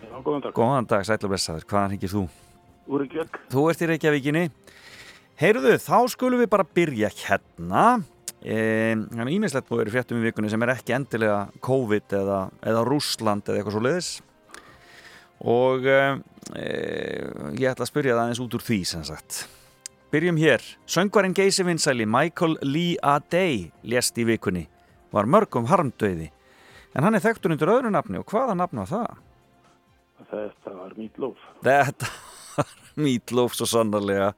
Já, góðan dag. Góðan dag, sætla blessaður, hvaðan hringir þú? Úr ekki. Þú ert í Reykjavíkinni Heyrðu, þá skulum við bara byrja hérna Það er ímislegt búið í fréttum í vikunni sem er ekki endilega COVID eða, eða Rússland eða eitthvað svo leiðis og e, ég ætla að spyrja það aðeins út úr því sem sagt. Byrjum hér, söngvarinn geysi vinsæli Michael Lee Adey lést í vikunni, var mörgum harmdauði. En hann er þekktur undir öðru nafni og hvaða nafn var það? Þetta var Meatloaf. Þetta var Meatloaf svo sannarlega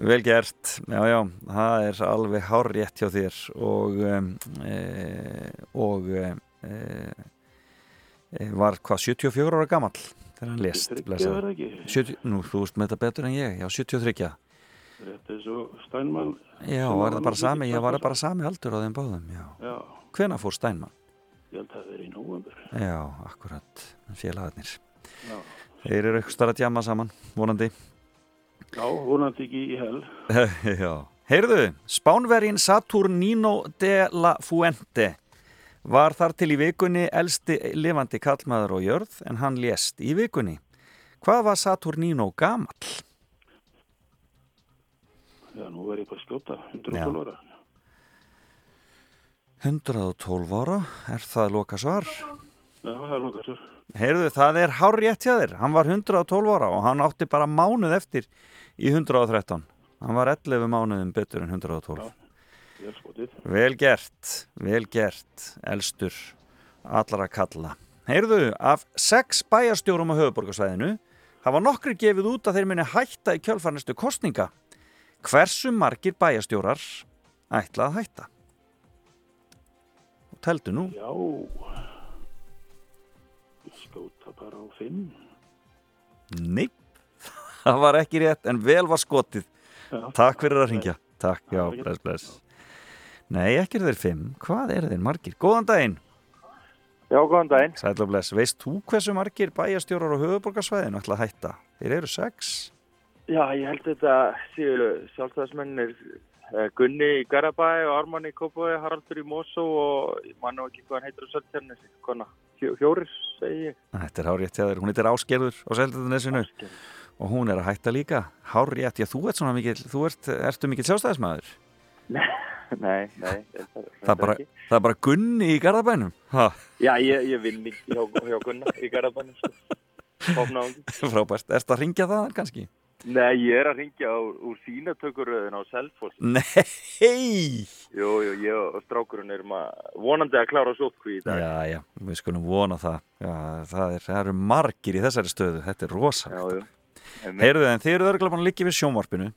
Vel gert, já já, það er alveg hár rétt hjá þér og, um, e, og e, e, var hvað 74 ára gammal þegar hann lest. Þriggja var það ekki? 70, nú, þú veist með þetta betur en ég, já 73. Þetta er svo Steinmann. Já, var það bara sami, ég var bara sami aldur á þeim báðum, já. Já. Hvena fór Steinmann? Ég held að það er í nóvember. Já, akkurat, félagarnir. Þeir eru eitthvað starf að djama saman, vonandi. Já, vonandi ekki í hel. Já. Heyrðu, Spánvergin Saturnino de la Fuente var þar til í vikunni elsti lifandi kallmaður og jörð en hann lést í vikunni. Hvað var Saturnino gamall? Já, nú verður ég bara skjóta, 112 ára. 112 ára, er það loka svar? Já, það er lokast svar. Heyrðu, það er hár rétt hjá þér. Hann var 112 ára og hann átti bara mánuð eftir í 113. Hann var 11 mánuðum betur en 112. Vel skotið. Vel gert, vel gert, elstur, allara kalla. Heyrðu, af sex bæjarstjórum á höfuborgarsvæðinu hafa nokkri gefið út að þeir muni hætta í kjölfarnistu kostninga. Hversu margir bæjarstjórar ætla að hætta? Og teldu nú. Já, bara á 5. Nei, það var ekki rétt en vel var skotið. Já. Takk fyrir að ringja. Takk, já, bless, bless. Nei, ekki er þeir fimm. Hvað eru þeir margir? Góðan daginn. Já, góðan daginn. Og bless. Veist þú hversu margir bæjarstjórar á höfuborgarsvæðinu ætla að hætta? Þeir eru sex. Já, ég held þetta séu sjálfstæðismennir eh, Gunni í Garabæ og Arman í Kópói, Haraldur í Mosó og ég man nú ekki hvað hann heitir á Söltjarnesi, hvaðna, fjó, fjórir, segi ég. Þetta er hárétt hjá þér. Hún heitir Ásgerður á Seldanesinu og hún er að hætta líka. Hárétt, já þú ert svona mikil, þú ert, ertu mikil sjálfstæðismæður. Nei, nei, ég- það, Það er bara, það er bara Gunni í Garðabænum. Ha, Já, ég, ég vinn hjá, hjá Gunna í Garabænum, sko. Frábært. Ertu að ringja það kannski? Nei, ég er að ringja úr, úr sínatökuröðin á Selfoss. Nei! Jú, jú, ég og strákurinn erum að vonandi að klára sótkví í dag. Já, já, við skulum vona það. Já, það, er, það eru margir í þessari stöðu. Þetta er rosalegt. Heyrðu, en þið eru örgulega búin að liggja við sjónvarpinu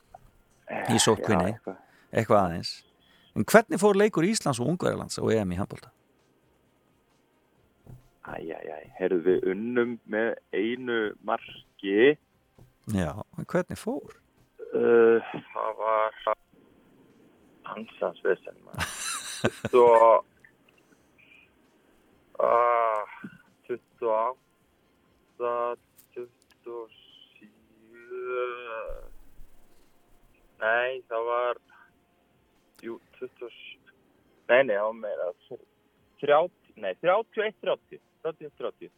í sótkvinni, Já, eitthvað. eitthvað aðeins. En hvernig fór leikur Íslands og Ungverjalands og EM í handbólta? Æj, æj, æj, heyrðu við unnum með einu marki. Já, en hvernig fór? Uh, það var hansans vesen, maður. Svo, uh, 28, 27, nei, það var, jú, 27, nei, nei, það var meira, 30, nei, 31, 30, 31, 30.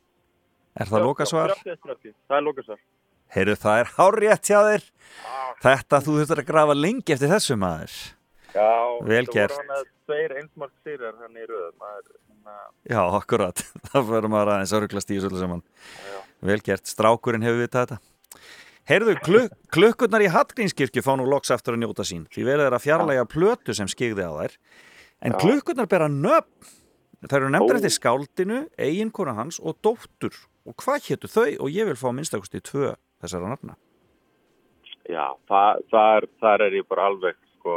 Er það lokasvar? 31, 30, það er lokasvar. Heyrðu, það er hárétt hjá þér. Þetta, þú þurftur að grafa lengi eftir þessu maður. Já, Vel það voru hann að tveir einsmark sýrar hann í röð, maður, hérna, Já, akkurat. Það verður maður aðeins öruglast í þessu öllu saman. Vel gert. Strákurinn hefur vitað þetta. Heyrðu, kluk klukkurnar í Hallgrínskirkju fá nú loks aftur að njóta sín. Því verður þeir að fjarlæga plötu sem skigði á þær. En Já. klukkurnar bera nöfn. Það eru nefndar eftir skáldinu, eiginkona hans og dóttur. Og hvað hétu þau? Og ég vil fá minnstakosti tvö þessara nafna. Já, það, er, þar er ég bara alveg, sko,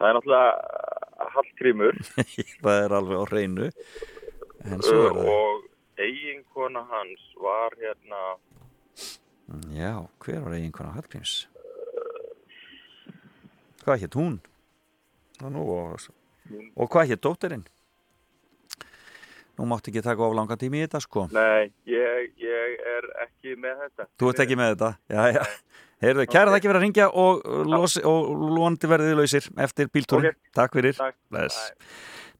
það er náttúrulega uh, Hallgrímur það er alveg á er það. og eiginkona hans var hérna, Já, hver var eiginkona Hallgríms? Hvað hétt hún? Nú og, og hvað hétt dóttirinn? Nú mátti ekki taka of langa tími í þetta sko. nei, ég, ég er ekki með þetta. Þú ert ekki með þetta? Já, já. Heyrðu, kæra það ekki verið að ringja og, losi, og lóndi verðið lausir eftir bíltúrin. Takk fyrir. Bless.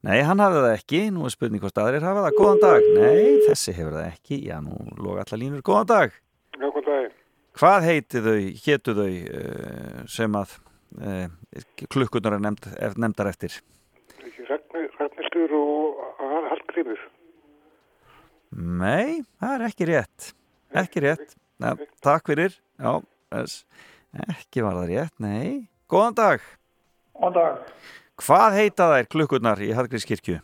Nei, hann hafði það ekki. Nú er spurning hvort aðrir hafa það. Góðan dag. Nei, þessi hefur það ekki. Já, nú loga allar línur. Góðan dag. Já, góðan dag. Hvað heiti þau, hétu þau uh, sem að uh, klukkunar er nefnd, ef- nefndar eftir? Ragnhildur og Hallgrímur. Nei, það er ekki rétt. Ekki rétt. Ja, takk fyrir. Já, ekki var það rétt. Nei. Góðan dag. Góðan dag. Hvað heita þær klukkurnar í Hallgrímskirkju?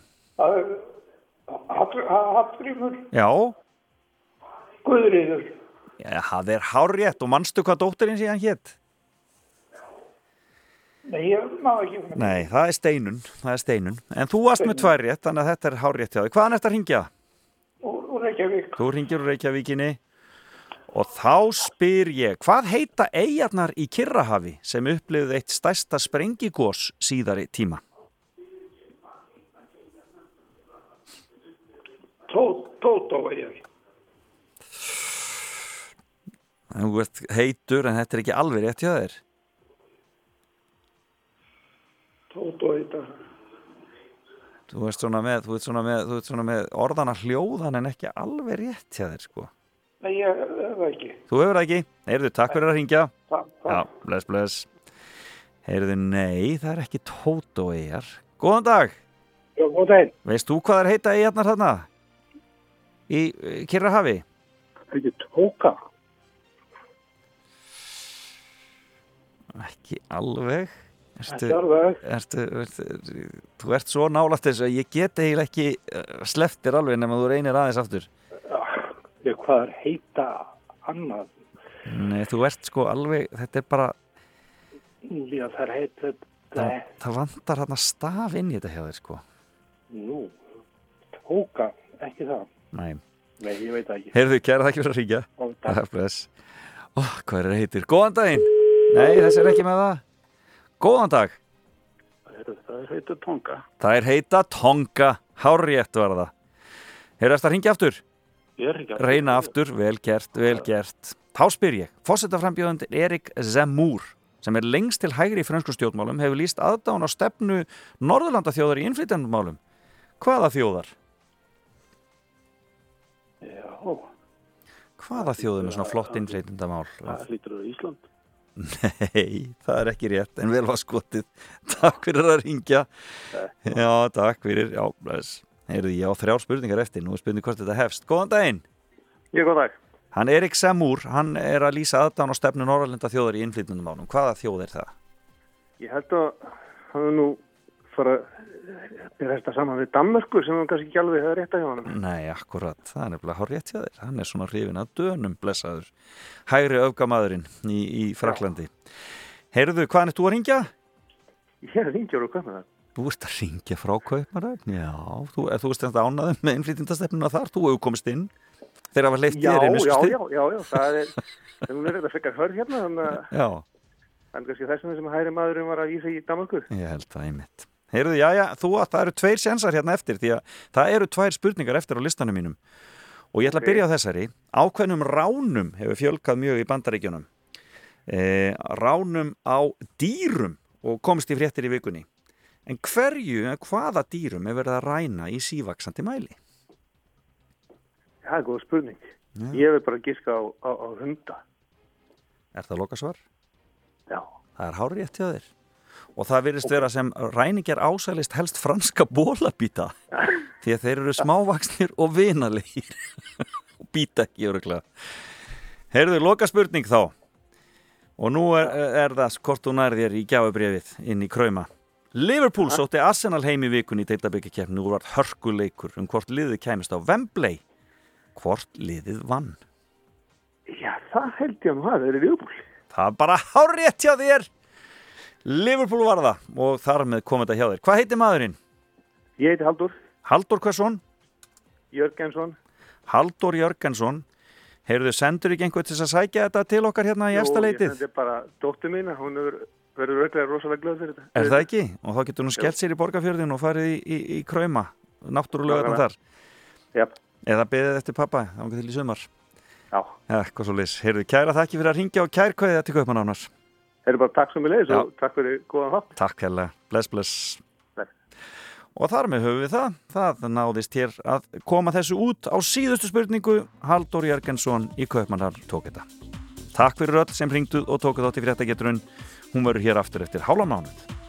Hallgrímur Já, Guðriður. ja, það er hár rétt og manstu hvað dóttirinn síðan hétt? Nei, ég má ekki. Nei, það er steinun, það er steinun. En þú varst með tvær rétt, þannig að þetta er hár rétt hjá þig. Hvaðan ertu að ringja? Úr, Reykjavík. Þú ringir úr Reykjavíkinni og þá spyr ég, hvað heita eigarnar í Kirrahafi sem upplifði eitt stærsta sprengigós síðari tíma? Tó- Tótó ég. Þú ert heitur en þetta er ekki alveg rétt hjá þér. Tótó er þetta. Þú ert svona með, þú ert svona með, þú ert svona með orðana hljóðan en ekki alveg rétt hjá þér, sko. Nei, ég það ekki. Þú hefur ekki. Heyrðu, takk fyrir að ringja. Takk, Já, bless, bless. Heyrðu, nei, það er ekki Tótó eigar. Góðan dag. Já, góðan daginn. Veist þú hvað er heita eigarnar þarna? Í Kirrahafi? Ekki tóka. Ekki alveg. Ertu. Ertu, ertu, þú ert svo nálægt þessu að ég get eiginlega ekki uh, sleftir alveg nema þú reynir aðeins aftur. Ég, hvað er heita annað? Nei, þú ert sko alveg, þetta er bara, Já, það er heit, þetta, það, það vantar hérna staf inn í þetta hjá þér sko. nú, tóka, ekki það. Nei. Nei, ég veit ekki. Heyrðu, kæra það ekki fyrir að. Ó, er bless. Ó, hvað er heitir? Góðan daginn. Nei, þessi er ekki með það. Góðan dag. Það er heitur tonga. Það er heita Tonga. Hárrétt var það. Heyrðu, þetta að ringja aftur? Ég er ekki Reyna aftur, vel gert, vel gert. Þá spyr ég, fórsetaframbjóðandi Erik Zemmour, sem er lengst til hægri í frönsku stjórnmálum, hefur líst aðdán á stefnu Norðurlandaþjóðar í innflytjandumálum. Hvaða þjóðar? Já, Hvaða þjóðar með svona flott innflytjandamál? það lítur á Ísland. Nei, það er ekki rétt, en vel var skotið. Takk fyrir að ringja. Já, takk fyrir. Já, bless. Heyrðu, ég á þrjár spurningar eftir. Nú er spurning hvort þetta hefst. Góðan daginn. Ég góð dag. Hann Erik Semúr, hann er að lýsa aðdán á stefnu Norrlanda þjóðar í innflytjandumálum. Hvaða þjóð er það? Ég held að hann er nú fara er þetta saman við Danmörku sem hann kannski ekki alveg hefur rétt að hjá hann. Nei, akkurat. Það er nefnilega hár rétt hjá þér. Hann er svona hrifin að dönum blessaður. Hægri öfgamaðurinn í, í Fraklandi. Heyrðu, hvaðan er þú að ringja? Ég er og hvað með það? Þú ert að ringja frá Kaupmannöfn, já, þú, þú ert þetta ánaðum með innflytjandastefnuna þar, þú hefur komist inn þegar það var leitt Já, þér inn já, já, já, já, það er, hún er þetta hörð hérna, þannig að, Já, en kannski þessum sem hægri maðurinn var að vísa í Danmörku. ég held það einmitt. Heyrðu, já, já, þú að það eru tveir sensar hérna eftir því að það eru tvær spurningar eftir á listanum mínum og ég ætla að byrja á þessari. Ákveðnum ránum hefur fjölkað mjög í bandaríkjunum. E, ránum á dýrum og komist í fréttir í vikunni. En hverju, hvaða dýrum er verið að ræna í sívaksandi mæli? Það er góð spurning. Ég vil bara giska á, á, á hunda. Er það lokasvar? Já. Það er hárið hjá þér. Og það virðist vera sem ræningjar ásælist helst franska bólabíta því að þeir eru smávaksnir og vinalegir. Og býta ekki öruglega. Heyrðu, loka spurning þá. Og nú er, er það hvort þú nærðir í gjáfubrefið inn í kræma Liverpool sótti Arsenal heim í vikunni í deildabyggjakeppni og var hörkuleikur um hvort liðið kæmist á Wembley. Hvort liðið vann? Já, það held ég að hafa verið viðbúl. Það er bara hárétt hjá þér Liverpool var það og þar með kom þetta hjá þér Hvað heitir maðurinn? Ég heiti Haldur Haldur hversson? Jörgensson. Haldur Jörgensson Heyrðu, sendur ekki einhvern til að sækja þetta til okkar hérna í efsta leitið? Þetta er bara dóttir mín, hún er, verður auðvitað rosalega glöð fyrir þetta. Er það ekki? Og þá getur hún skellt sér í borgarfjörðin og farið í, í, í kræma náttúrulega þarna þar Jáp. Eða beðið eftir pappa, þá getur til í sumar Já. Já, hvað svo leys Heyrðu, kæra þakki fyrir að ringja og kærkvæði þetta kaupan ánars Heyrðu bara takk sem ég leiðis og takk fyrir góðan þátt. Takk hérlega, bless bless. Bless. Og þar með höfum við það. Það náðist hér að koma þessu út á síðustu spurningu. Halldór Jörgensson í Kaupmannhall tók þetta. Takk fyrir öll sem ringduð og tókuð átt í fréttageturinn. Hún verður hér aftur eftir hálfa mánuð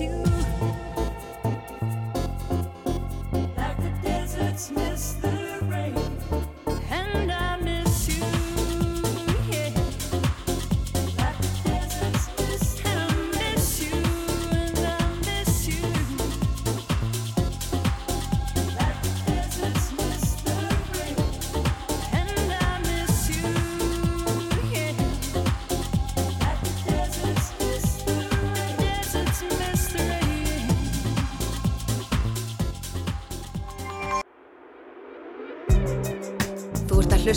you.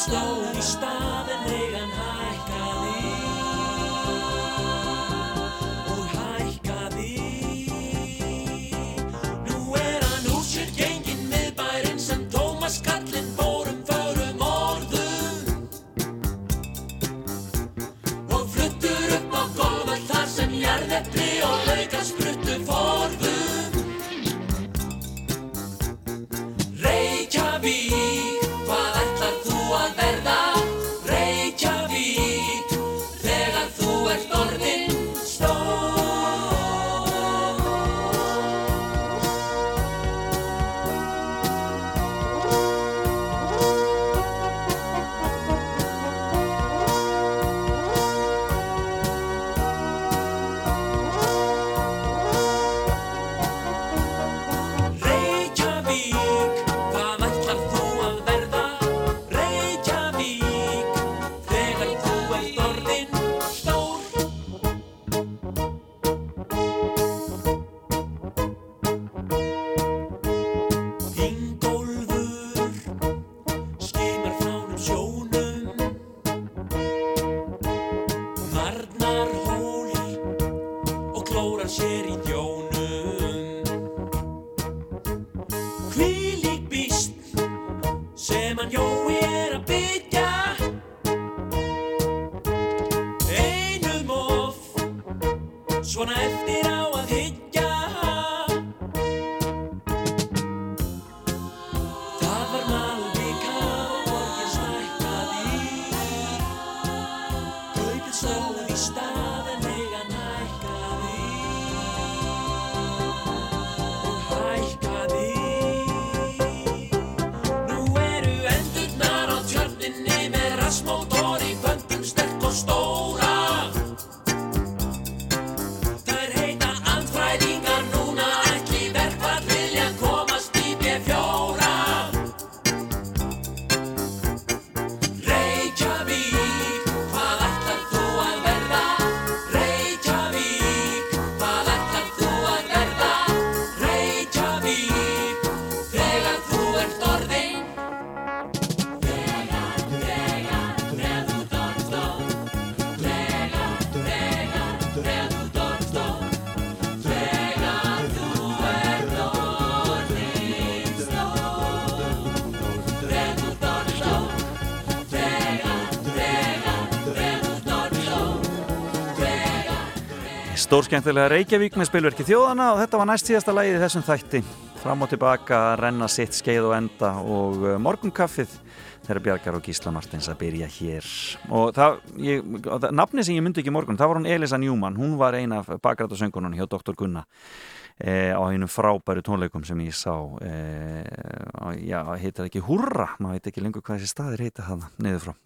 stóð í staði Stórskemmtilega Reykjavík með spilverki þjóðana og þetta var næst síðasta lagið í þessum þætti. Fram og tilbaka, renna sitt skeið og enda og uh, morgunkaffið þeirra Bjargar og Gísla Martins að byrja hér. Og það, ég, það nafni sem ég myndi ekki morgun, það var hún Elisa Newman. Hún var eina af bakrætasöngunum hjá Dr. Gunna eh, á hennum frábæru tónleikum sem ég sá eh, já, heitir ekki Hurra maður veit ekki lengur hvað þessi staðir heita það niður frá.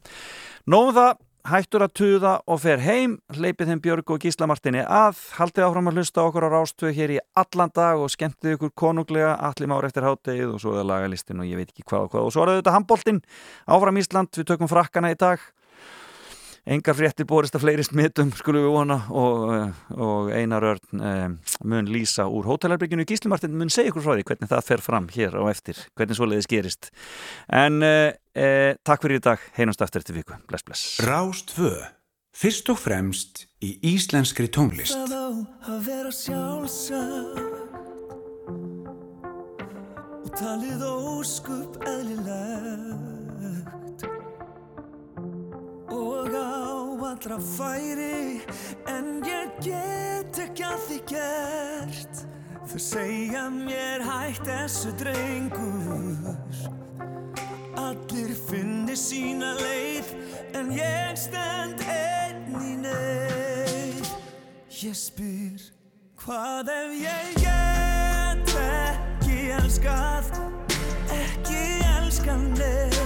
Nóum það, hættur að tuða og fer heim, hleypið þeim Björg og Gísla Martini að, haldið áfram að hlusta okkur á rástöðu hér í allan dag og skemmtið ykkur konunglega allir mára eftir háttegið og svo er lagalistin og ég veit ekki hvað og hvað og svo er þetta handboltinn. Áfram Ísland, við tökum frakkana í dag engar fréttir borist að fleiri smittum skulum við vona og, eh, og Einar Örn eh, mun lýsa úr hótelherbygginu Gísli Martin mun segja ykkur frá því hvernig það fer fram hér á eftir, hvernig svoleiðis gerist en eh, eh, takk fyrir í dag heinumst aftur eftir viku, bless bless Rás 2. Fyrst og fremst í íslenskri tónlist. Það á að vera sjálfsagt og talið óskup eðlilegt og á allra færi en ég get ekki að því gert. Þau segja mér hætt þessu drengur. Allir finni sína leið en ég stend einn í neyð. Ég spyr hvað ef ég get ekki elskað? Ekki elskað neitt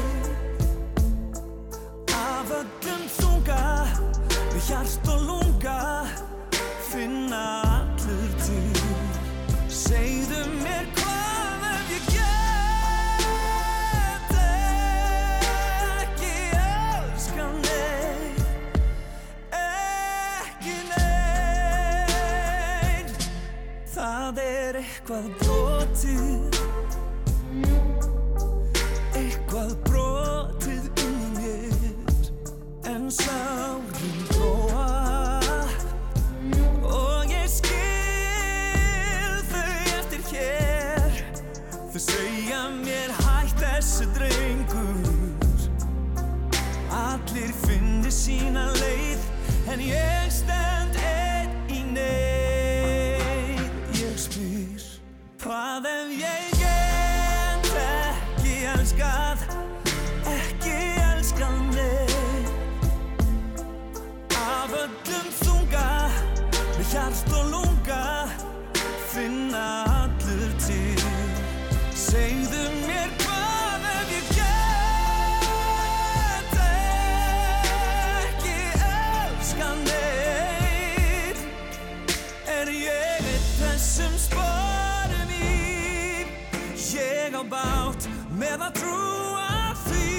af öllum þunga við hjart og lunga finna allur til. Segðu mér hvað ef ég neitt? Það er eitthvað að trúa því.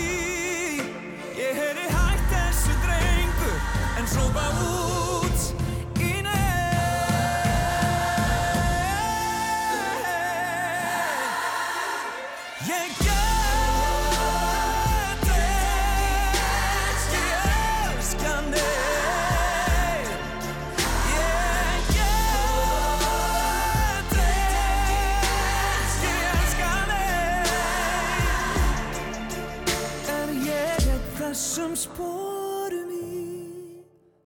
Ég heyri hægt þessu drengur en sópa út spoil.